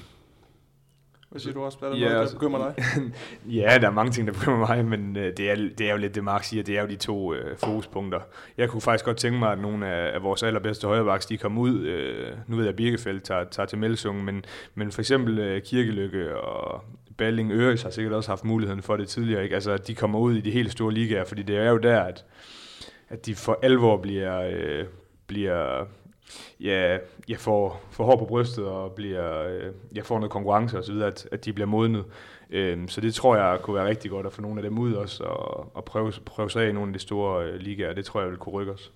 Hvad siger du også? Er der ja, noget, der altså- bekymrer dig? *laughs* ja, der er mange ting, der bekymrer mig, men øh, det, er, det er jo lidt det, Mark siger, det er jo de to øh, fokuspunkter. Jeg kunne faktisk godt tænke mig, at nogle af, af vores allerbedste højrebacks, de kommer ud. Øh, nu ved jeg, at Birkefeldt tager, tager til Melsung, men, men for eksempel øh, Kirkelykke og Balling Øres har sikkert også haft muligheden for det tidligere. Ikke? Altså, at de kommer ud i de helt store ligaer, fordi det er jo der, at, at de for alvor bliver, øh, bliver ja, jeg får, får hår på brystet og bliver, øh, jeg får noget konkurrence osv., at, at de bliver modnet. Øh, så det tror jeg kunne være rigtig godt at få nogle af dem ud også, og, og prøve, prøve sig af i nogle af de store øh, ligaer. Det tror jeg vil kunne rykke os.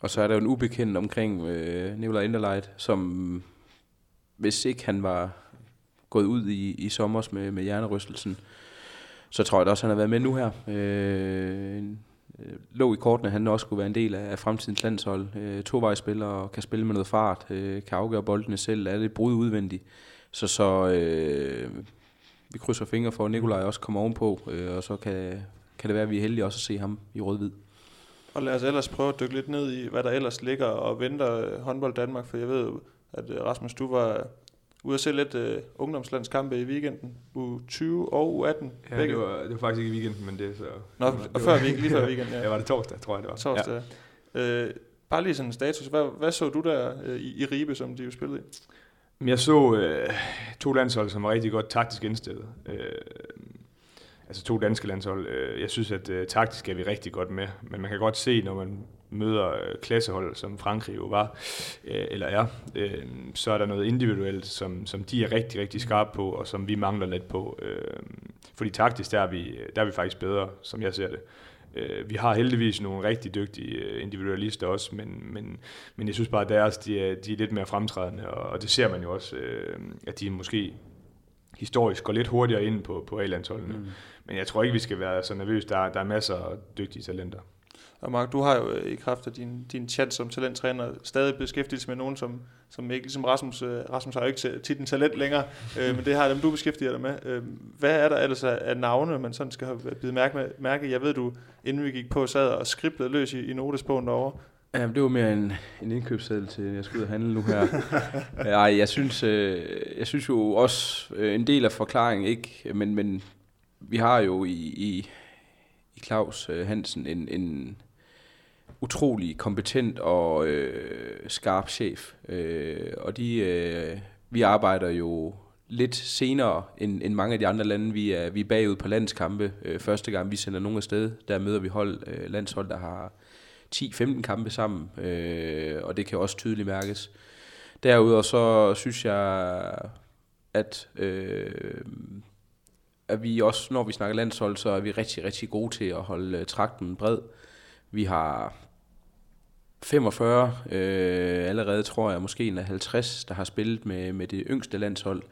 Og så er der jo en ubekendt omkring øh, Nikolaj Inderleit, som hvis ikke han var gået ud i, i sommer med, med hjernerystelsen, så tror jeg da også, at han har været med nu her. Øh, øh, lå i kortene, at han også skulle være en del af fremtidens landshold. Øh, tovejsspiller og kan spille med noget fart, øh, kan afgøre boldene selv, er det brud udvendigt. Så, så øh, vi krydser fingre for, at Nikolaj også kommer ovenpå, øh, og så kan, kan det være, at vi er heldige også at se ham i rød-hvid. Og lad os ellers prøve at dykke lidt ned i, hvad der ellers ligger og venter øh, håndbold Danmark, for jeg ved at øh, Rasmus, du var ude at se lidt uh, ungdomslandskampe i weekenden. U 20 og U 18. Ja, begge. Det, var, det var faktisk ikke i weekenden, men det er så... Nå, det var, og før weekend, lige før *laughs* weekenden, ja. ja. var det torsdag, tror jeg det var. Torsdag. Ja. Uh, bare lige sådan en status. Hvad, hvad så du der uh, i, i Ribe, som de jo spillede i? Jeg så uh, to landshold, som var rigtig godt taktisk indstillet. Uh, altså to danske landshold. Uh, jeg synes, at uh, taktisk er vi rigtig godt med, men man kan godt se, når man møder øh, klassehold, som Frankrig jo var, øh, eller er, øh, så er der noget individuelt, som, som de er rigtig, rigtig skarpe på, og som vi mangler lidt på. fordi taktisk, der er, vi, der er vi faktisk bedre, som jeg ser det. vi har heldigvis nogle rigtig dygtige individualister også, men, men, men jeg synes bare, at deres, de er, de er lidt mere fremtrædende, og, og det ser man jo også, at de måske historisk går lidt hurtigere ind på, på A-landsholdene. Mm. Men jeg tror ikke, vi skal være så nervøse. Der, der er masser af dygtige talenter. Og Mark, du har jo øh, i kraft af din, din chat som talenttræner stadig beskæftiget med nogen, som, som ikke, ligesom Rasmus, øh, Rasmus har jo ikke tit en talent længere, øh, men det har dem, du beskæftiger dig med. Øh, hvad er der ellers af navne, man sådan skal have bidt mærke, med, mærke? Jeg ved, du inden vi gik på, sad og skriblede løs i, i notesbogen derovre. Ja, det var mere en, en indkøbsseddel til, at jeg skulle ud og handle nu her. *laughs* Ej, jeg synes, øh, jeg synes jo også, øh, en del af forklaringen, ikke, men, men vi har jo i, i, i Claus øh, Hansen en, en, utrolig kompetent og øh, skarp chef. Øh, og de, øh, vi arbejder jo lidt senere end, end mange af de andre lande. Vi er, vi er bagud på landskampe. Øh, første gang vi sender nogen afsted, der møder vi hold, øh, landshold, der har 10-15 kampe sammen. Øh, og det kan også tydeligt mærkes. Derudover så synes jeg, at, øh, at vi også, når vi snakker landshold, så er vi rigtig, rigtig gode til at holde øh, trakten bred. Vi har 45 øh, allerede, tror jeg, måske en af 50, der har spillet med, med det yngste landshold.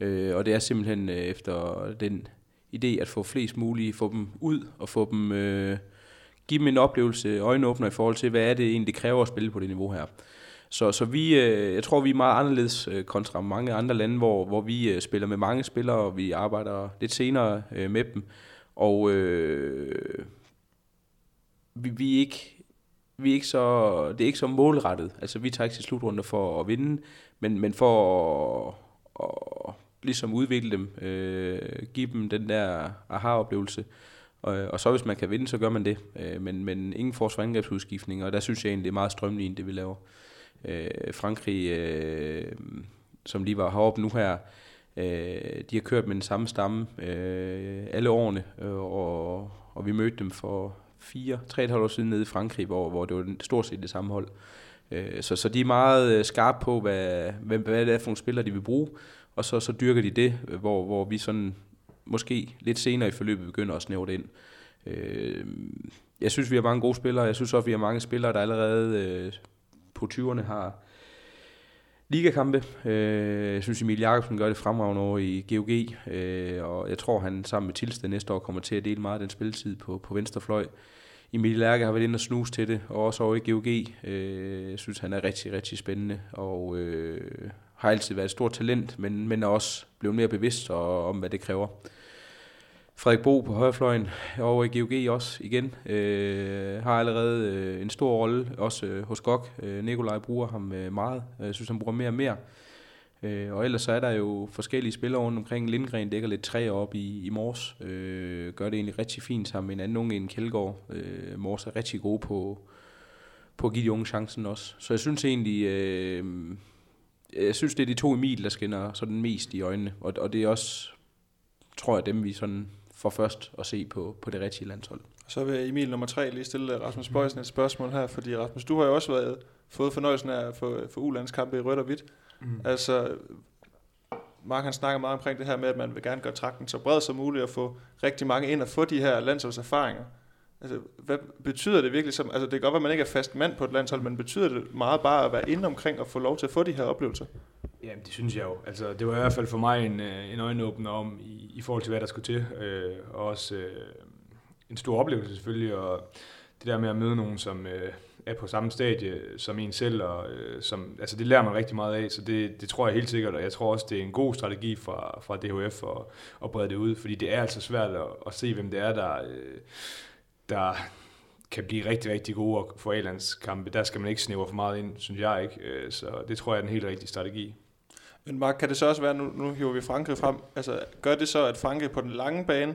Øh, og det er simpelthen øh, efter den idé at få flest mulige, få dem ud og få dem, øh, give dem en oplevelse, øjenåbner i forhold til, hvad er det egentlig, det kræver at spille på det niveau her. Så, så vi, øh, jeg tror, vi er meget anderledes øh, kontra mange andre lande, hvor, hvor vi øh, spiller med mange spillere, og vi arbejder lidt senere øh, med dem. Og øh, vi, vi er ikke vi er ikke så, det er ikke så målrettet. Altså, vi tager ikke til slutrunder for at vinde, men, men for at, at ligesom udvikle dem, øh, give dem den der aha-oplevelse. Og, og så hvis man kan vinde, så gør man det. Øh, men, men ingen forsvar og der synes jeg egentlig, det er meget strømlignet, det vi laver. Øh, Frankrig, øh, som lige var heroppe nu her, øh, de har kørt med den samme stamme øh, alle årene, øh, og, og vi mødte dem for fire, tre et halvt år siden nede i Frankrig, hvor, hvor det var stort set det samme hold. Øh, så, så de er meget øh, skarpe på, hvad, hvad, hvad det er for nogle spillere, de vil bruge, og så, så dyrker de det, øh, hvor, hvor vi sådan måske lidt senere i forløbet begynder at snævre det ind. Øh, jeg synes, vi har mange gode spillere. Jeg synes også, vi har mange spillere, der allerede øh, på 20'erne har ligakampe. Øh, jeg synes, Emil Jakobsen gør det fremragende over i GOG, øh, og jeg tror, han sammen med Tilsted næste år kommer til at dele meget af den spilletid på, på venstre fløj. Emil Lærke har været inde og snuse til det, og også over i GOG. Øh, jeg synes, han er rigtig, rigtig spændende, og øh, har altid været et stort talent, men, men er også blevet mere bevidst og, om, hvad det kræver. Frederik Bo på højrefløjen over i GOG også igen. Øh, har allerede øh, en stor rolle, også øh, hos GOG. Øh, Nikolaj bruger ham øh, meget. Jeg synes, han bruger mere og mere. Øh, og ellers så er der jo forskellige spillere rundt omkring. Lindgren dækker lidt træer op i, i Mors. Øh, gør det egentlig rigtig fint sammen med en anden unge end Kjeldgaard. Øh, Mors er rigtig god på, på at give de unge chancen også. Så jeg synes egentlig, øh, jeg synes det er de to Emil, der skinner sådan mest i øjnene. Og, og det er også, tror jeg, dem vi sådan får først at se på, på det rigtige landshold. Så vil Emil nummer tre lige stille Rasmus Bøjsen et spørgsmål her, fordi Rasmus, du har jo også været, fået fornøjelsen af at få, få ulandskampe i rødt og hvidt. Mm. Altså, Mark han snakker meget omkring det her med, at man vil gerne gøre trakten så bred som muligt og få rigtig mange ind og få de her landsholdserfaringer. Altså, hvad betyder det virkelig som, altså det kan godt være, at man ikke er fast mand på et landshold, men betyder det meget bare at være inde omkring og få lov til at få de her oplevelser? Ja, det synes jeg jo. Altså, det var i hvert fald for mig en, øh, en øjenåbner om, i, i forhold til, hvad der skulle til. Øh, og også øh, en stor oplevelse selvfølgelig, og det der med at møde nogen, som øh, er på samme stadie som en selv, og, øh, som, altså, det lærer man rigtig meget af, så det, det tror jeg helt sikkert, og jeg tror også, det er en god strategi fra, fra DHF at, at brede det ud, fordi det er altså svært at, at se, hvem det er, der... Øh, der kan blive rigtig, rigtig gode for A-landskampe. Der skal man ikke snævre for meget ind, synes jeg ikke. Øh, så det tror jeg er den helt rigtige strategi. Men Mark, kan det så også være, nu, nu hiver vi Frankrig frem, altså gør det så, at Frankrig på den lange bane,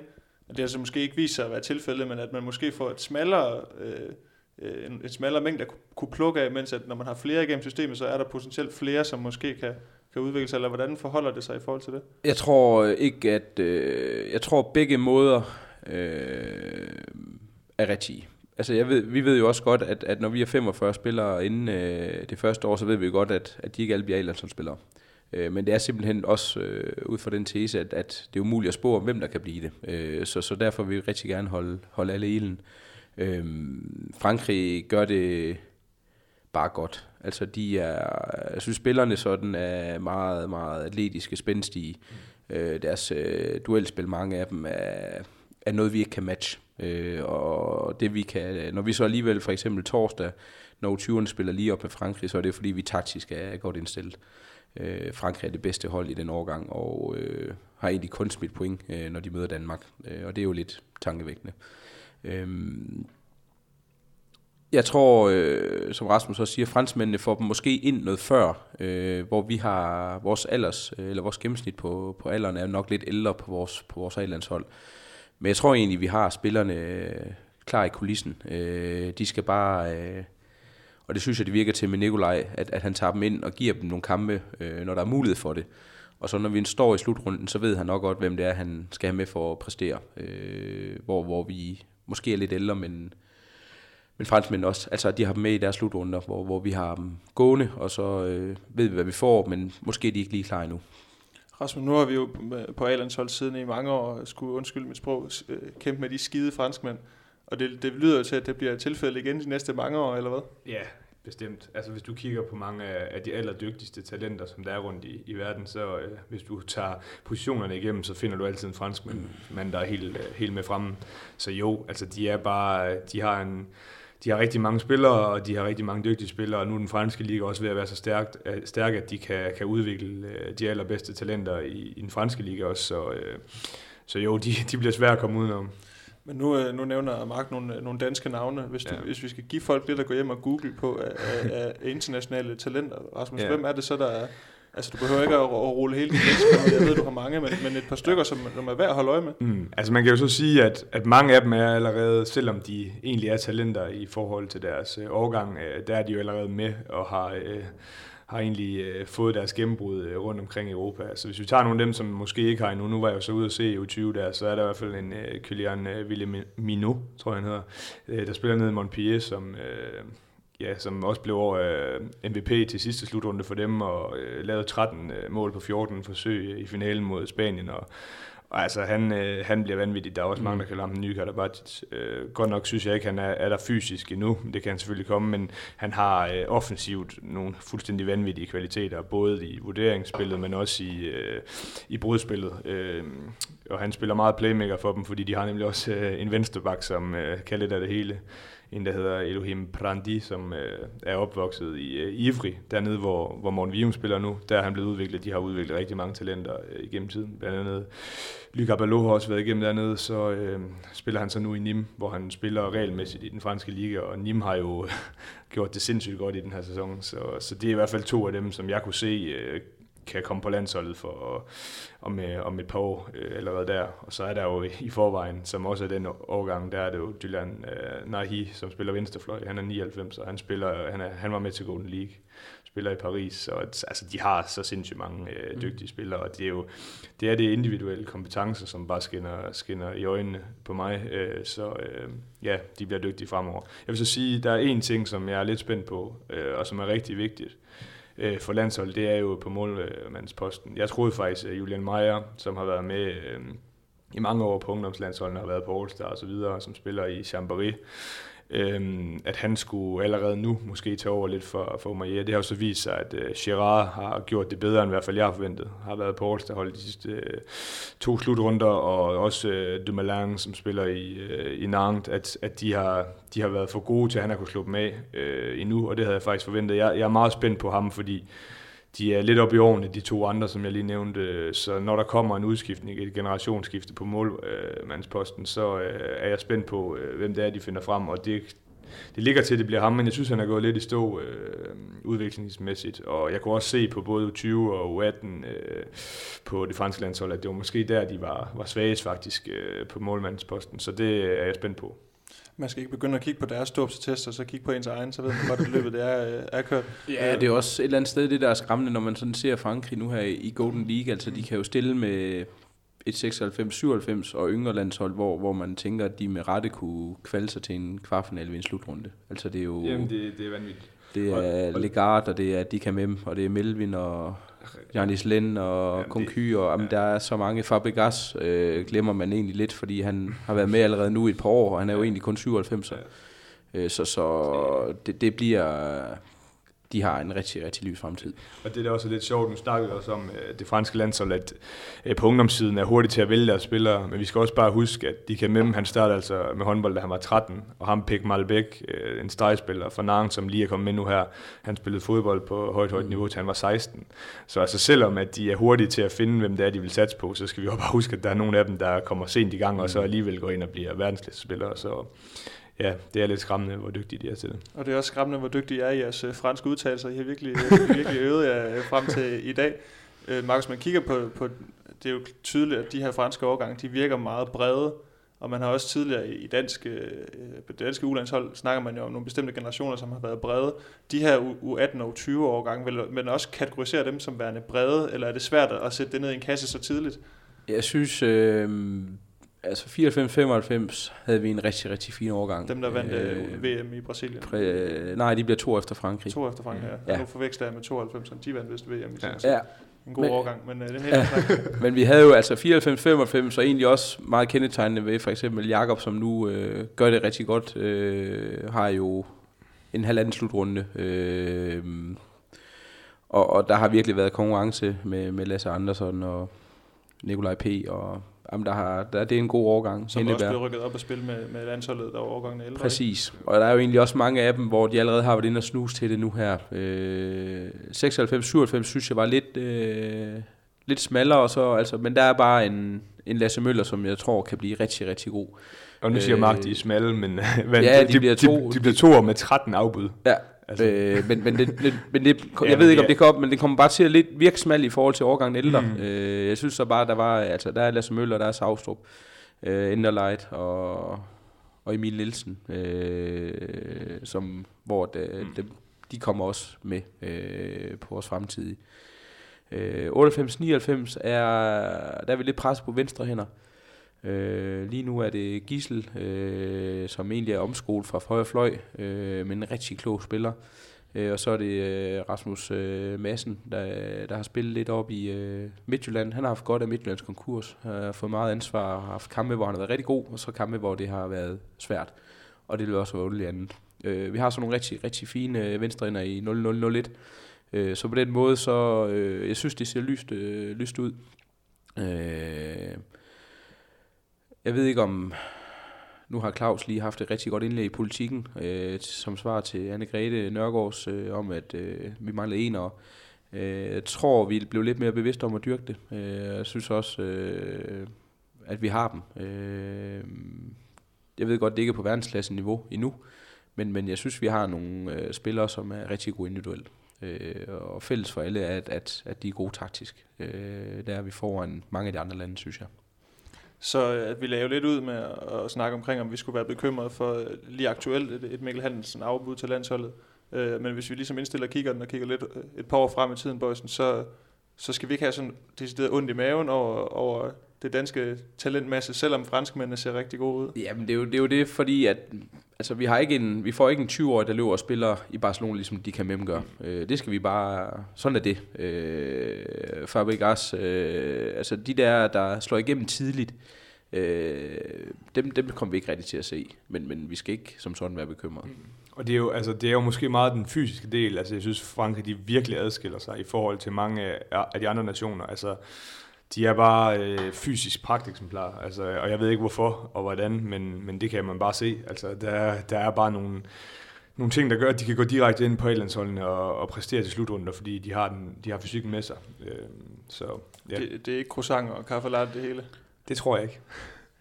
at det altså måske ikke viser sig at være tilfældet, men at man måske får et smallere, øh, en, et smallere mængde at kunne plukke af, mens at når man har flere igennem systemet, så er der potentielt flere, som måske kan, kan udvikle sig, eller hvordan forholder det sig i forhold til det? Jeg tror ikke, at øh, jeg tror begge måder øh, er rigtige. Altså jeg ved, vi ved jo også godt, at, at når vi er 45 spillere inden øh, det første år, så ved vi jo godt, at, at de ikke alle bliver a spillere øh, Men det er simpelthen også øh, ud fra den tese, at, at det er umuligt at spore, hvem der kan blive det. Øh, så, så derfor vil vi rigtig gerne holde, holde alle ilden. Øh, Frankrig gør det bare godt. Altså de er, jeg synes spillerne sådan er meget, meget atletiske, spændstige. Mm. Øh, deres øh, duelspil, mange af dem er, er noget, vi ikke kan matche. Øh, og det vi kan, når vi så alligevel for eksempel torsdag, når 20'erne spiller lige op med Frankrig, så er det fordi, vi taktisk er godt indstillet. Øh, Frankrig er det bedste hold i den årgang, og øh, har egentlig kun smidt point, øh, når de møder Danmark. Øh, og det er jo lidt tankevækkende. Øh, jeg tror, øh, som Rasmus også siger, franskmændene får dem måske ind noget før, øh, hvor vi har vores alders, øh, eller vores gennemsnit på, på alderen er nok lidt ældre på vores, på vores A-landshold. Men jeg tror egentlig, vi har spillerne øh, klar i kulissen. Øh, de skal bare... Øh, og det synes jeg, det virker til med Nikolaj, at, at han tager dem ind og giver dem nogle kampe, øh, når der er mulighed for det. Og så når vi står i slutrunden, så ved han nok godt, hvem det er, han skal have med for at præstere. Øh, hvor, hvor vi måske er lidt ældre, men, men franskmænd også. Altså, de har dem med i deres slutrunder, hvor, hvor vi har dem gående, og så øh, ved vi, hvad vi får, men måske er de ikke lige klar endnu. Rasmus, nu har vi jo på A-landshold siden i mange år, skulle undskylde mit sprog, øh, kæmpe med de skide franskmænd. Og det, det lyder jo til, at det bliver tilfældet igen de næste mange år, eller hvad? Ja, bestemt. Altså hvis du kigger på mange af de allerdygtigste talenter, som der er rundt i, i verden, så øh, hvis du tager positionerne igennem, så finder du altid en franskmand, mm. der er helt, øh, helt med fremme. Så jo, altså de er bare, de har en, de har rigtig mange spillere, og de har rigtig mange dygtige spillere, og nu er den franske liga også ved at være så stærkt, øh, stærk, at de kan, kan udvikle øh, de allerbedste talenter i, i den franske liga også. Så, øh, så jo, de, de bliver svære at komme udenom. Men nu, nu nævner Mark nogle, nogle danske navne. Hvis, du, ja. hvis vi skal give folk lidt at gå hjem og google på af, af internationale talenter, Rasmus, ja. hvem er det så, der er, Altså, du behøver ikke at, rulle hele din liste, jeg ved, du har mange, men, men et par stykker, som, som er værd at holde øje med. Mm. Altså, man kan jo så sige, at, at mange af dem er allerede, selvom de egentlig er talenter i forhold til deres øh, årgang, øh, der er de jo allerede med og har, øh, har egentlig øh, fået deres gennembrud øh, rundt omkring i Europa. Altså, hvis vi tager nogle af dem, som måske ikke har endnu, nu var jeg jo så ude at se U20 der, så er der i hvert fald en øh, Kylian øh, Villemino, tror jeg han hedder, øh, der spiller nede i Montpellier, som... Øh, ja, som også blev øh, MVP til sidste slutrunde for dem, og øh, lavede 13 øh, mål på 14 forsøg i finalen mod Spanien, og, og altså, han, øh, han bliver vanvittig. Der er også mange, der mm. kalder ham den nye Karabatic. Øh, godt nok synes jeg ikke, han er, er der fysisk endnu. Det kan han selvfølgelig komme, men han har øh, offensivt nogle fuldstændig vanvittige kvaliteter, både i vurderingsspillet, men også i, øh, i brudspillet. Øh, og han spiller meget playmaker for dem, fordi de har nemlig også øh, en venstreback, som øh, kan lidt af det hele en, der hedder Elohim Prandi, som øh, er opvokset i øh, Ivri, dernede, hvor, hvor Morten Vium spiller nu. Der er han blevet udviklet. De har udviklet rigtig mange talenter øh, igennem tiden. Blandt andet Lyka Ballot har også været igennem dernede, så øh, spiller han så nu i Nîmes, hvor han spiller regelmæssigt i den franske liga, og Nîmes har jo *laughs* gjort det sindssygt godt i den her sæson. Så, så det er i hvert fald to af dem, som jeg kunne se øh, kan komme på landsholdet for, om, øh, om et par år øh, allerede der. Og så er der jo i forvejen, som også er den årgang, der er det jo Dylan øh, Nahi, som spiller venstrefløj. Han er 99, og han, spiller, han, er, han var med til Golden League spiller i Paris, og altså, de har så sindssygt mange øh, mm. dygtige spillere, og det er jo det, er det individuelle kompetencer, som bare skinner, skinner i øjnene på mig, øh, så øh, ja, de bliver dygtige fremover. Jeg vil så sige, der er en ting, som jeg er lidt spændt på, øh, og som er rigtig vigtigt, øh, for landsholdet, det er jo på målmandsposten. Jeg troede faktisk, at Julian Meyer, som har været med øh, i mange år på ungdomslandsholdene, har været på All-Star og så videre, som spiller i Chambéry, øhm, at han skulle allerede nu måske tage over lidt for, for Omaria. Det har jo så vist sig, at øh, Gerard har gjort det bedre, end i hvert fald jeg har forventet. Har været på Aarhus, der holdt de sidste øh, to slutrunder, og også øh, Dumoulin, som spiller i, øh, i Nantes, at, at de, har, de har været for gode til, at han har kunnet slå dem af øh, endnu, og det havde jeg faktisk forventet. Jeg, jeg er meget spændt på ham, fordi de er lidt op i årene, de to andre, som jeg lige nævnte. Så når der kommer en udskiftning, et generationsskifte på målmandsposten, så øh, er jeg spændt på, øh, hvem det er, de finder frem. Og det, det ligger til, at det bliver ham, men jeg synes, han er gået lidt i stå øh, udviklingsmæssigt. Og jeg kunne også se på både U20 og U18 øh, på det franske landshold, at det var måske der, de var, var svagest faktisk øh, på målmandsposten. Så det er jeg spændt på. Man skal ikke begynde at kigge på deres ståbstest, og så kigge på ens egen, så ved man godt, at løbet er, er kørt. Ja, det er også et eller andet sted, det der er skræmmende, når man sådan ser Frankrig nu her i Golden League. Altså, de kan jo stille med et 96-97 og yngre landshold, hvor, hvor man tænker, at de med rette kunne kvalde sig til en kvartfinale ved en slutrunde. Altså, det er jo... Jamen, det, det er vanvittigt. Det er Legard, og det er Dika Mem, og det er Melvin, og Janis Len og ja, Konky, og jamen, ja. der er så mange. Fabregas øh, glemmer man egentlig lidt, fordi han har været med allerede nu i et par år, og han er jo egentlig kun 97. Ja. Øh, så så det, det bliver de har en rigtig, rigtig lys fremtid. Og det er også lidt sjovt, nu snakkede også om øh, det franske landshold, at øh, på ungdomssiden er hurtigt til at vælge deres spillere, men vi skal også bare huske, at de kan med han startede altså med håndbold, da han var 13, og ham Pek Malbæk, øh, en stregspiller fra Nang, som lige er kommet med nu her, han spillede fodbold på højt, højt niveau, til han var 16. Så altså selvom at de er hurtige til at finde, hvem det er, de vil satse på, så skal vi også bare huske, at der er nogle af dem, der kommer sent i gang, og så alligevel går ind og bliver verdensklassespillere. Så ja, det er lidt skræmmende, hvor dygtige de er til det. Og det er også skræmmende, hvor dygtige er i jeres øh, franske udtalelser. I har virkelig, øh, virkelig øvet jer øh, frem til i dag. Øh, Markus, man kigger på, på, det er jo tydeligt, at de her franske overgange, de virker meget brede, og man har også tidligere i danske, øh, det danske ulandshold, snakker man jo om nogle bestemte generationer, som har været brede. De her U18 og U20 årgange, vil man også kategorisere dem som værende brede, eller er det svært at sætte det ned i en kasse så tidligt? Jeg synes, øh, altså 94-95 havde vi en rigtig, rigtig fin overgang. Dem, der vandt øh, øh VM i Brasilien? Præ, øh, nej, de bliver to efter Frankrig. To efter Frankrig, ja. ja. Nu forveksler jeg med 92, de vandt vist VM i ja. ja. En god men, overgang, men øh, det er helt *laughs* Men vi havde jo altså 94-95, og egentlig også meget kendetegnende ved for eksempel Jakob, som nu øh, gør det rigtig godt, øh, har jo en halvanden slutrunde. Øh, og, og der har virkelig været konkurrence med, med Lasse Andersson og Nikolaj P. og Jamen, der har, der, det er en god overgang. Som også bliver rykket op og spille med, med landsholdet, der var overgangen ældre. Præcis. Og der er jo egentlig også mange af dem, hvor de allerede har været inde og snuse til det nu her. Øh, 96-97 synes jeg var lidt, øh, lidt smallere, og så, altså, men der er bare en, en Lasse Møller, som jeg tror kan blive rigtig, rigtig god. Og nu siger Mark, de er smalle, men, *laughs* men ja, de, de, bliver to, de, de bliver to med 13 afbud. Ja, Altså. Øh, men men, det, det, men det, *laughs* jeg ja, ved ikke, om det kommer, men det kommer bare til at lidt virke smalt i forhold til årgangen ældre. Mm. Øh, jeg synes så bare, der var, altså der er Lasse Møller, der er Savstrup, øh, Enderleit og, og Emil Nielsen, øh, som, hvor det, mm. de, de kommer også med øh, på vores fremtidige. Øh, 98-99 er, der er vi lidt pres på venstre hænder. Øh, lige nu er det Gissel, øh, som egentlig er omskolet fra højre fløj, øh, men en rigtig klog spiller. Øh, og så er det øh, Rasmus øh, Madsen, der, der har spillet lidt op i øh, Midtjylland. Han har haft godt af Midtjyllands konkurs, øh, har fået meget ansvar og har haft kampe, hvor han har været rigtig god, og så kampe, hvor det har været svært. Og det vil også være underligt andet. Øh, vi har så nogle rigtig, rigtig fine øh, i 0-0-0-1. Øh, så på den måde, så øh, jeg synes, det ser lyst, øh, lyst ud. Øh, jeg ved ikke om... nu har Claus lige haft et rigtig godt indlæg i politikken, øh, som svar til Anne-Grethe Nørgaards øh, om, at øh, vi manglede en, og øh, jeg tror, vi blev lidt mere bevidste om at dyrke det. Øh, jeg synes også, øh, at vi har dem. Øh, jeg ved godt, det ikke er på verdensklasse niveau endnu, men, men jeg synes, vi har nogle øh, spillere, som er rigtig gode individuelt. Øh, og fælles for alle er, at, at, at de er gode taktisk. Øh, der er vi foran mange af de andre lande, synes jeg. Så øh, at vi lavede lidt ud med at, at snakke omkring, om vi skulle være bekymrede for øh, lige aktuelt et, et Mikkel Hansen afbud til landsholdet. Øh, men hvis vi ligesom indstiller kigger den og kigger lidt øh, et par år frem i tiden, Bøjsen, så, så skal vi ikke have sådan decideret ondt i maven over, over det danske talentmasse, selvom franskmændene ser rigtig gode ud. Jamen, det er jo det, er jo det fordi at altså, vi, har ikke en, vi får ikke en 20-årig, der løber og spiller i Barcelona, ligesom de kan med. Øh, det skal vi bare... Sådan er det. Øh, Fabregas, øh, altså de der, der slår igennem tidligt, øh, dem, dem kommer vi ikke rigtig til at se. Men, men vi skal ikke som sådan være bekymrede. Mm. Og det er, jo, altså, det er jo måske meget den fysiske del. Altså, jeg synes, Frankrig de virkelig adskiller sig i forhold til mange af, af de andre nationer. Altså, de er bare øh, fysisk pragteksemplar, altså, og jeg ved ikke hvorfor og hvordan, men, men det kan man bare se. Altså, der, der er bare nogle, nogle ting, der gør, at de kan gå direkte ind på ellandsholdene og, og præstere til slutrunder, fordi de har, den, de har fysikken med sig. Øh, så, ja. det, det er ikke croissant og kaffe latte det hele? Det tror jeg ikke.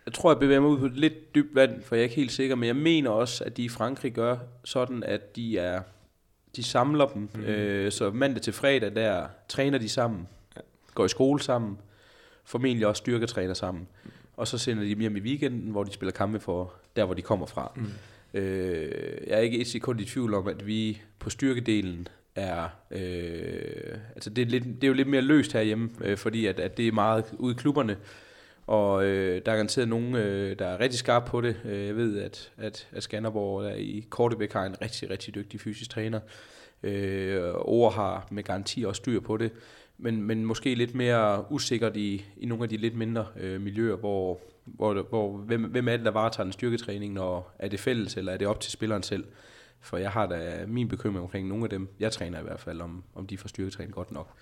Jeg tror, jeg bevæger mig ud på et lidt dybt vand, for jeg er ikke helt sikker, men jeg mener også, at de i Frankrig gør sådan, at de er de samler dem, mm. øh, så mandag til fredag der træner de sammen, ja. går i skole sammen, formentlig også styrketræner sammen. Mm. Og så sender de dem hjem i weekenden, hvor de spiller kampe for der, hvor de kommer fra. Mm. Øh, jeg er ikke et sekund i tvivl om, at vi på styrkedelen er... Øh, altså det er, lidt, det er jo lidt mere løst herhjemme, øh, fordi at, at det er meget ude i klubberne. Og øh, der er garanteret nogen, øh, der er rigtig skarpe på det. Øh, jeg ved, at, at, at Skanderborg der i Kortebæk har en rigtig, rigtig dygtig fysisk træner. Øh, Ord har med garanti også styr på det men, men måske lidt mere usikkert i, i nogle af de lidt mindre øh, miljøer, hvor, hvor, hvor hvem, hvem er det, der varetager den styrketræning, og er det fælles, eller er det op til spilleren selv? For jeg har da min bekymring omkring nogle af dem, jeg træner i hvert fald, om, om de får styrketræning godt nok.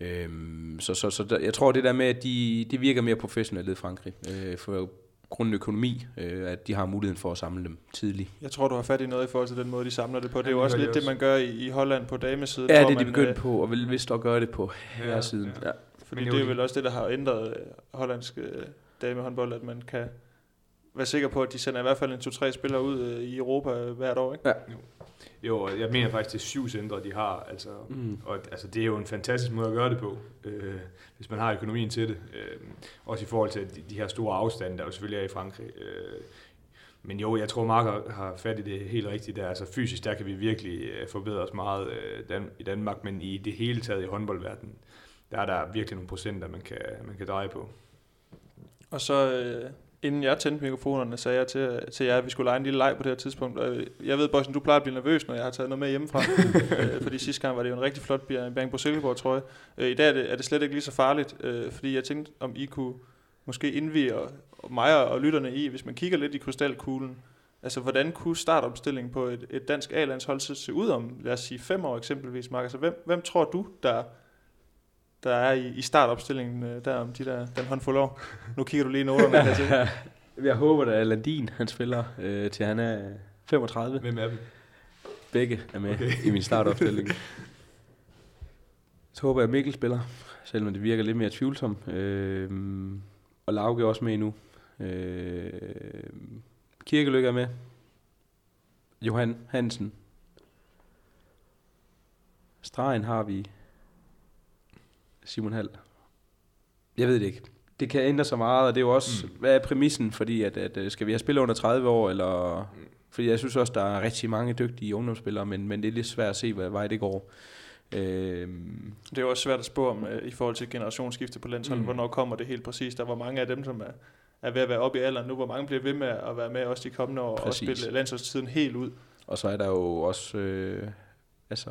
Øhm, så så, så der, jeg tror, det der med, at de, de virker mere professionelle i Frankrig. Øh, for grunden økonomi, øh, at de har muligheden for at samle dem tidligt. Jeg tror, du har fat i noget i forhold til den måde, de samler det på. Det er jo også lidt det, man gør i, i Holland på damesiden. Ja, det er de begyndt øh, på, og vil vist også gøre det på herresiden. Ja. Ja. Fordi det er vel også det, der har ændret øh, hollandsk øh, damehåndbold, at man kan være sikker på, at de sender i hvert fald en to-tre spillere ud øh, i Europa øh, hvert år, ikke? Ja. Jo. Jo, jeg mener faktisk, det er syv centre, de har. Altså, mm. og, altså, det er jo en fantastisk måde at gøre det på, øh, hvis man har økonomien til det. Øh, også i forhold til de, de her store afstande, der jo selvfølgelig er i Frankrig. Øh, men jo, jeg tror, Mark har fat i det helt rigtigt der. Altså fysisk, der kan vi virkelig øh, forbedre os meget øh, Dan- i Danmark, men i det hele taget i håndboldverdenen, der er der virkelig nogle procenter, man kan, man kan dreje på. Og så øh, inden jeg tændte mikrofonerne, sagde jeg til, til jer, at vi skulle lege en lille leg på det her tidspunkt. Og jeg ved, Bossen, du plejer at blive nervøs, når jeg har taget noget med hjemmefra. *laughs* øh, fordi sidste gang var det jo en rigtig flot Bang på Silkeborg, tror jeg. Øh, I dag er det, er det slet ikke lige så farligt, øh, fordi jeg tænkte, om I kunne måske indvige mig og lytterne i, hvis man kigger lidt i krystalkuglen, altså hvordan kunne startopstillingen på et, et dansk A-landshold se ud om, lad os sige, fem år eksempelvis, Mark? Altså hvem, hvem tror du, der der er i, i startopstillingen øh, der om de der, den håndfuld år. Nu kigger du lige noterne her *laughs* til. Jeg håber, at Landin, han spiller øh, til han er 35. Hvem er dem? Begge er med okay. i min startopstilling. Så håber jeg, at Mikkel spiller, selvom det virker lidt mere tvivlsomt. Øh, og Lauke er også med nu. Øh, Kirkelykke er med. Johan Hansen. Stregen har vi Simon Hall? Jeg ved det ikke. Det kan ændre sig meget, og det er jo også, mm. hvad er præmissen? Fordi at, at, øh, skal vi have spillet under 30 år, eller... Mm. Fordi jeg synes også, der er rigtig mange dygtige ungdomsspillere, men, men det er lidt svært at se, hvad vej det går. Øhm. Det er jo også svært at spå om uh, i forhold til generationsskifte på landsholdet. Mm. Hvornår kommer det helt præcis? Der var mange af dem, som er, er ved at være oppe i alderen nu, hvor mange bliver ved med at være med også de kommende år præcis. og spille landsholdstiden helt ud. Og så er der jo også, øh, altså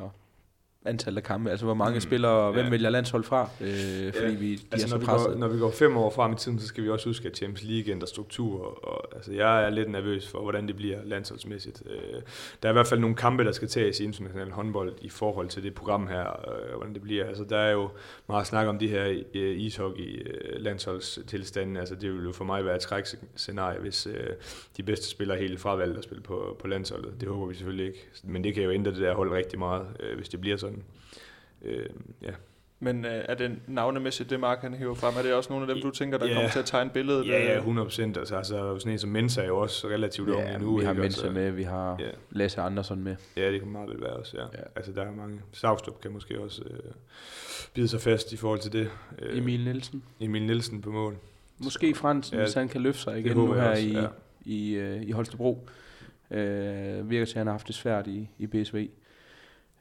antal af kampe. Altså, hvor mange Mm. spillere, hvem Ja. vælger landshold fra? Øh, fordi vi, de altså, er når, vi går, når vi går fem år frem i tiden, så skal vi også huske, at Champions League ændrer struktur. Og, altså, jeg er lidt nervøs for, hvordan det bliver landsholdsmæssigt. Øh, der er i hvert fald nogle kampe, der skal tages i international håndbold i forhold til det program her, øh, hvordan det bliver. Altså, der er jo meget snak om de her øh, ishockey-landsholdstilstande. Altså, det vil jo for mig være et skrækscenarie, hvis øh, de bedste spillere helt fravalgt at spille på, på landsholdet. Det håber vi selvfølgelig ikke. Men det kan jo ændre det der hold rigtig meget, øh, hvis det bliver sådan. Øh, ja. Men øh, er det navnemæssigt, det Mark han hiver frem? Er det også nogle af dem, du tænker, der Ja. kommer til at tegne billedet? Ja, ja, 100 procent. Altså, altså, sådan en som Mensa er jo også relativt ung Ja, endnu. vi har? Mensa Altså, med, vi har Ja. Lasse Andersson med. Ja, det kan meget vel være også, ja. Ja. Altså, der er mange. Savstrup kan måske også øh, bide sig fast i forhold til det. Øh, Emil Nielsen. Emil Nielsen på mål. Måske Fransen, Ja, hvis han kan løfte sig igen nu her også, i, ja. i, øh, i Holstebro. Øh, virker til, at han har haft det svært i, i BSV.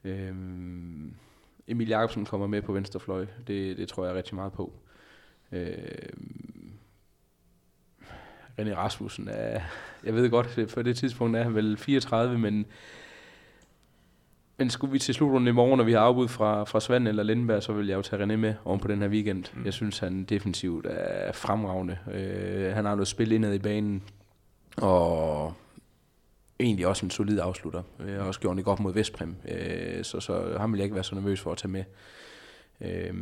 Øh, Emil Jacobsen kommer med på venstrefløj. Det, det tror jeg rigtig meget på. Øh, René Rasmussen er, jeg ved godt, på det tidspunkt er han vel 34, men men skulle vi til slutrunden i morgen, når vi har afbud fra, fra Svand eller Lindenberg, så vil jeg jo tage René med oven på den her weekend. Mm. Jeg synes, han defensivt er fremragende. Øh, han har noget spil indad i banen, og egentlig også en solid afslutter. Jeg har også gjort det godt mod Vestprim, øh, så, så ham vil jeg ikke være så nervøs for at tage med. Øh,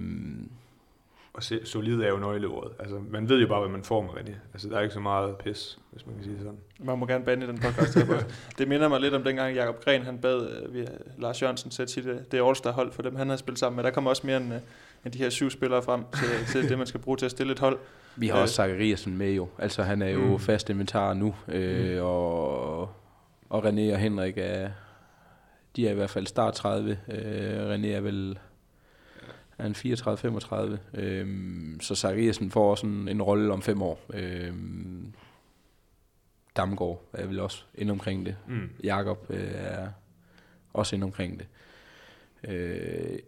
Og se, solid er jo nøgleordet. Altså, man ved jo bare, hvad man får med René. Altså, der er ikke så meget pis, hvis man kan sige det sådan. Man må gerne bande i den podcast. *laughs* det minder mig lidt om dengang Jakob Gren, han bad øh, vi, Lars Jørgensen sætte sit, øh, det All-Star hold for dem, han havde spillet sammen med. Der kommer også mere end, øh, end de her syv spillere frem til, *laughs* til det, man skal bruge til at stille et hold. vi har Øh. også Zachariasen med jo. Altså han er jo mm. fast inventar nu, øh, Mm. og, og René og Henrik er, de er i hvert fald start 30. Øh, René er vel er en 34-35. Øhm, så Zachariasen får også en, rolle om fem år. Øhm, Damgaard er vel også inde omkring det. Mm. Jakob øh, er også inde omkring det. Øh,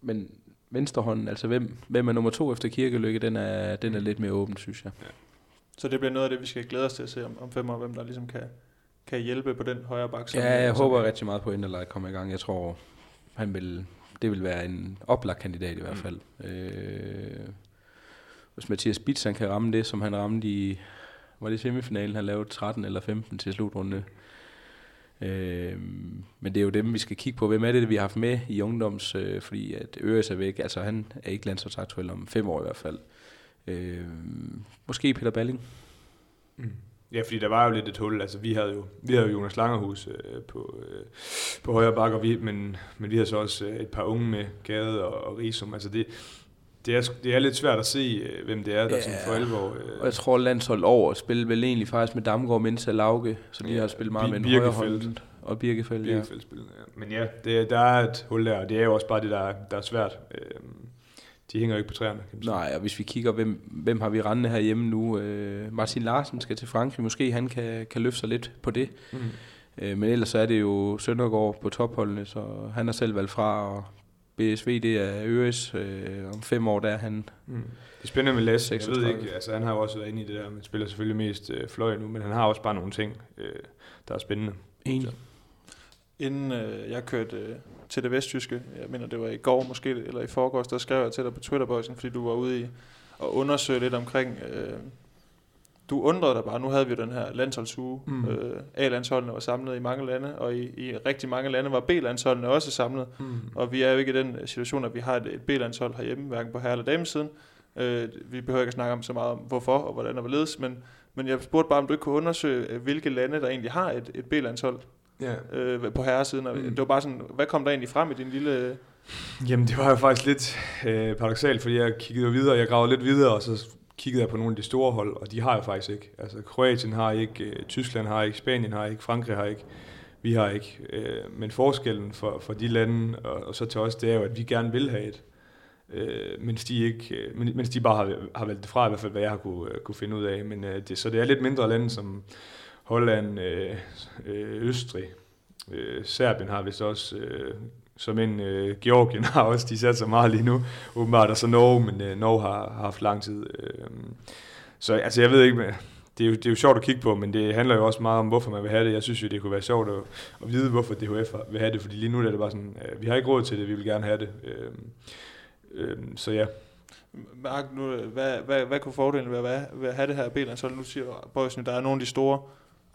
men venstrehånden, altså hvem, hvem er nummer to efter Kirkelykke, den er, den er lidt mere åben, synes jeg. Så det bliver noget af det, vi skal glæde os til at se om, om fem år, hvem der ligesom kan, kan hjælpe på den højre bak. Ja, jeg som- håber rigtig meget på, at Inderlej kommer i gang. Jeg tror, han vil, det vil være en oplagt kandidat i hvert Mm. fald. Øh, hvis Mathias Bitz, han kan ramme det, som han ramte i, var det semifinalen, han lavede 13 eller 15 til slutrunde. Øh, men det er jo dem, vi skal kigge på. Hvem er det, vi har haft med i ungdoms, øh, fordi at Øres er væk. Altså han er ikke landsholdsaktuel om fem år i hvert fald. Øh, måske Peter Balling. Mm. Ja, fordi der var jo lidt et hul. Altså, vi havde jo, vi havde jo Jonas Langerhus øh, på, øh, på højre bakke, og vi, men, men vi havde så også øh, et par unge med, Gade og, og Risum. Altså, det, det, er, det er lidt svært at se, øh, hvem det er, der Ja. sådan for alvor... Øh, Og jeg tror, landshold over spiller vel egentlig faktisk med Damgaard, Mensa, Lauke, så de Ja, har spillet meget med en Birkefeldt. højre hånd. Og Birkefeldt, ja. Birkefeldt-spillet, ja. Men ja, det, der er et hul der, og det er jo også bare det, der, er- der er svært. Øh, de hænger jo ikke på træerne, kan man sige. Nej, og hvis vi kigger, hvem, hvem har vi rendende herhjemme nu? Øh, Martin Larsen skal til Frankrig. Måske han kan, kan løfte sig lidt på det. Mm. Øh, men ellers så er det jo Søndergaard på topholdene, så han har selv valgt fra. Og BSV, det er Øres. Øh, om fem år, der er han... Mm. Det er spændende med Lasse. Jeg ved 36. ikke, altså han har jo også været inde i det der, men spiller selvfølgelig mest øh, fløj nu, men han har også bare nogle ting, øh, der er spændende. En. Inden øh, jeg kørte øh, til det vestjyske, jeg mener det var i går måske, eller i forgårs, der skrev jeg til dig på Twitter, Boysen, fordi du var ude i at undersøge lidt omkring, øh, du undrede dig bare, nu havde vi jo den her landsholdsuge, Mm. øh, A-landsholdene var samlet i mange lande, og i, i rigtig mange lande var B-landsholdene også samlet, Mm. og vi er jo ikke i den situation, at vi har et, et B-landshold herhjemme, hverken på herre- eller damesiden. Øh, vi behøver ikke at snakke om så meget om, hvorfor og hvordan og hvorledes, men, men jeg spurgte bare, om du ikke kunne undersøge, øh, hvilke lande, der egentlig har et, et B-landshold Ja. øh, på herresiden. Og Mm. Det var bare sådan, hvad kom der egentlig frem i din lille... Jamen, det var jo faktisk lidt øh, paradoxalt, fordi jeg kiggede videre, jeg gravede lidt videre, og så kiggede jeg på nogle af de store hold, og de har jeg faktisk ikke. Altså, Kroatien har ikke, øh, Tyskland har ikke, Spanien har ikke, Frankrig har ikke, vi har ikke. Øh, men forskellen for, for de lande, og, og så til os, det er jo, at vi gerne vil have et. Øh, mens, de ikke, øh, men- mens de bare har, har valgt det fra, i hvert fald hvad jeg har kunne, øh, kunne finde ud af. Men, øh, det, så det er lidt mindre lande som Holland, øh, øh, Østrig, øh, Serbien har vist også, øh, som en øh, Georgien *laughs* har også, de satser meget lige nu, åbenbart, og så Norge, men øh, Norge har, har haft lang tid. Øh, så altså, jeg ved ikke, men det, er jo, det er jo sjovt at kigge på, men det handler jo også meget om, hvorfor man vil have det. Jeg synes jo, det kunne være sjovt at, at vide, hvorfor DHF vil have det, fordi lige nu er det bare sådan, øh, vi har ikke råd til det, vi vil gerne have det. Øh, øh, så ja. Mark, nu, øh, hvad, hvad, hvad kunne fordelen være ved, ved at have det her B-landshold? Altså, nu siger Bøjsen, der er nogle af de store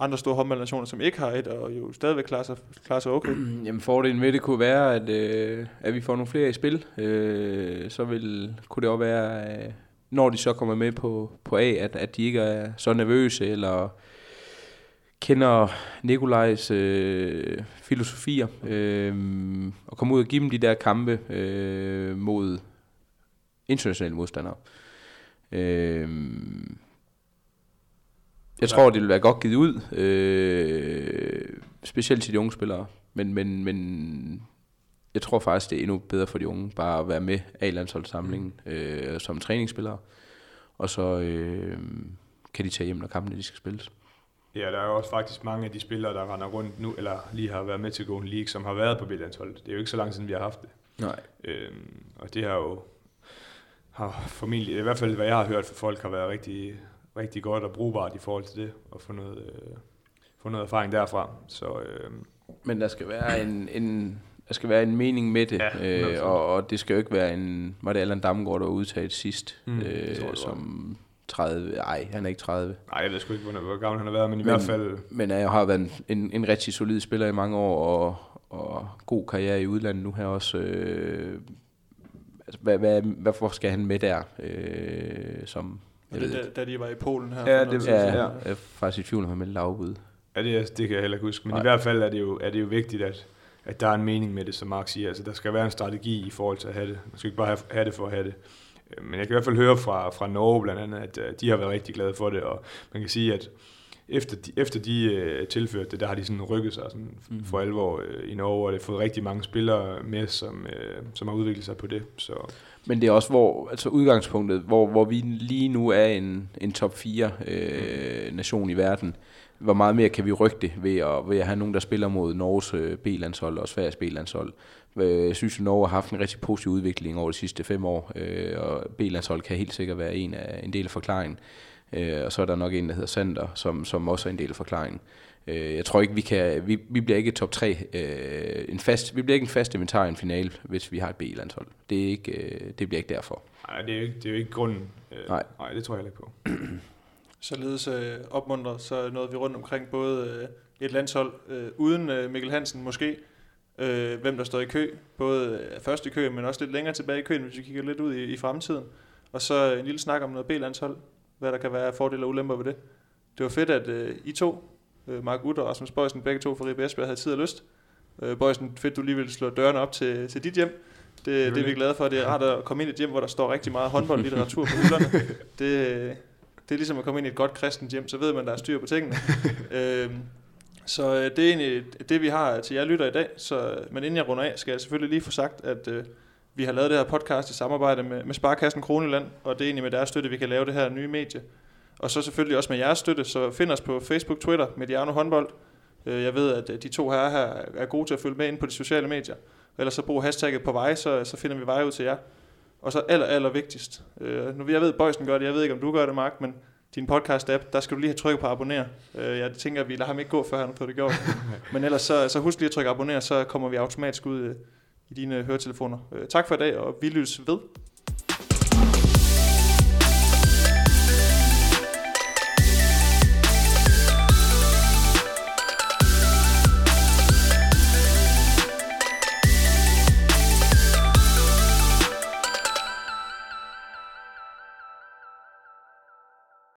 andre store håndboldnationer, som ikke har et, og jo stadigvæk klarer sig, klarer sig okay. *clears throat* Jamen fordelen ved det kunne være, at, øh, at vi får nogle flere i spil. Øh, så vil, kunne det også være, øh, når de så kommer med på, på A, at, at de ikke er så nervøse, eller kender Nikolajs øh, filosofier, øh, og komme ud og give dem de der kampe øh, mod internationale modstandere. Øh, jeg tror, det vil være godt givet ud, øh, specielt til de unge spillere. Men, men, men jeg tror faktisk, det er endnu bedre for de unge, bare at være med A-landsholdssamlingen øh, som træningsspillere. Og så øh, kan de tage hjem, når kampene de skal spilles. Ja, der er jo også faktisk mange af de spillere, der render rundt nu, eller lige har været med til Golden League, som har været på B-landsholdet. Det er jo ikke så lang siden, vi har haft det. Nej. Øhm, og det har jo har formentlig, i hvert fald hvad jeg har hørt fra folk, har været rigtig, rigtig godt og brugbart i forhold til det, og få noget, øh, få noget erfaring derfra. Så, øh, Men der skal være en, en, der skal være en mening med det, Ja, øh, og, og det skal jo ikke være en, var det Allan Damgaard, der var udtaget sidst, Mm, det øh, tror det som 30, nej, han er ikke 30, nej, jeg ved sgu ikke, hvor, gammel han har været, men i Men- hvert fald... men jeg har været en, en, en rigtig solid spiller i mange år, og, og god karriere i udlandet nu her også. Øh, altså, hvad, hvad, hvorfor skal han med der? Øh, som, jeg Det, da, da de var i Polen her. Ja, det- Ja, jeg er faktisk i tvivl om, meldte afbud. Ja, det, det kan jeg heller ikke huske, men Nej. Nej. i hvert fald er det jo, er det jo vigtigt, at, at der er en mening med det, som Mark siger. Altså, der skal være en strategi i forhold til at have det. Man skal ikke bare have, have det for at have det. Øh, Men jeg kan i hvert fald høre fra, fra Norge blandt andet, at øh, de har været rigtig glade for det, og man kan sige, at efter de, efter de øh, tilførte det, der har de sådan rykket sig sådan Mhm. for alvor øh, i Norge, og det har fået rigtig mange spillere med, som, øh, som har udviklet sig på det. Så Men det er også hvor, altså udgangspunktet, hvor, hvor vi lige nu er en, en top 4 øh, nation i verden. Hvor meget mere kan vi rykke det ved at, ved at have nogen, der spiller mod Norges øh, B-landshold og Sveriges B-landshold. Øh, Jeg synes, at Norge har haft en rigtig positiv udvikling over de sidste fem år, øh, og B-landshold kan helt sikkert være en, af, en del af forklaringen. Øh, og så er der nok en, der hedder Sander, som, som også er en del af forklaringen. Øh, jeg tror ikke, vi kan, vi, vi bliver ikke top 3, øh, en fast, vi bliver ikke en fast inventar i en finale, hvis vi har et B-landshold. Det, er ikke, øh, det bliver ikke derfor. nej, det er jo ikke, det er jo ikke grunden. Øh, Nej. nej, det tror jeg ikke på. *clears throat* Således øh, opmuntret, så nåede vi rundt omkring både øh, et landshold øh, uden øh, Mikkel Hansen måske, øh, hvem der står i kø, både øh, først i kø, men også lidt længere tilbage i køen, hvis vi kigger lidt ud i, i fremtiden. Og så en lille snak om noget B-landshold, hvad der kan være fordele og ulemper ved det. Det var fedt, at øh, I to, øh, Mark Utter og Rasmus Bøjsen, begge to fra Ribe Esbjerg, havde tid og lyst. Øh, Bøjsen, fedt du lige ville slå dørene op til, til dit hjem. Det, det er vi glade for. Det er rart at komme ind i et hjem, hvor der står rigtig meget håndboldlitteratur på hylderne. *laughs* Det, det er ligesom at komme ind i et godt kristent hjem, så ved man, der er styr på tingene. *laughs* øhm, så øh, det er egentlig det, vi har til jer lytter i dag. Så, men inden jeg runder af, skal jeg selvfølgelig lige få sagt, at øh, vi har lavet det her podcast i samarbejde med, med Sparkassen Kroneland, og det er egentlig med deres støtte, vi kan lave det her nye medie. Og så selvfølgelig også med jeres støtte, så find os på Facebook, Twitter, Mediano Håndbold. Øh, Jeg ved, at øh, de to herrer her er gode til at følge med ind på de sociale medier. Ellers så brug hashtagget på vej, så, så finder vi vej ud til jer. Og så aller, aller vigtigst. Øh, nu jeg ved, Bøjsen gør det, jeg ved ikke, om du gør det, Mark, men din podcast-app, der skal du lige have trykket på abonner. Øh, jeg tænker, at vi lader ham ikke gå, før han har fået det gjort. *laughs* men ellers så, så husk lige at trykke abonner, så kommer vi automatisk ud i dine høretelefoner. Øh, tak for i dag, og vi lyttes ved.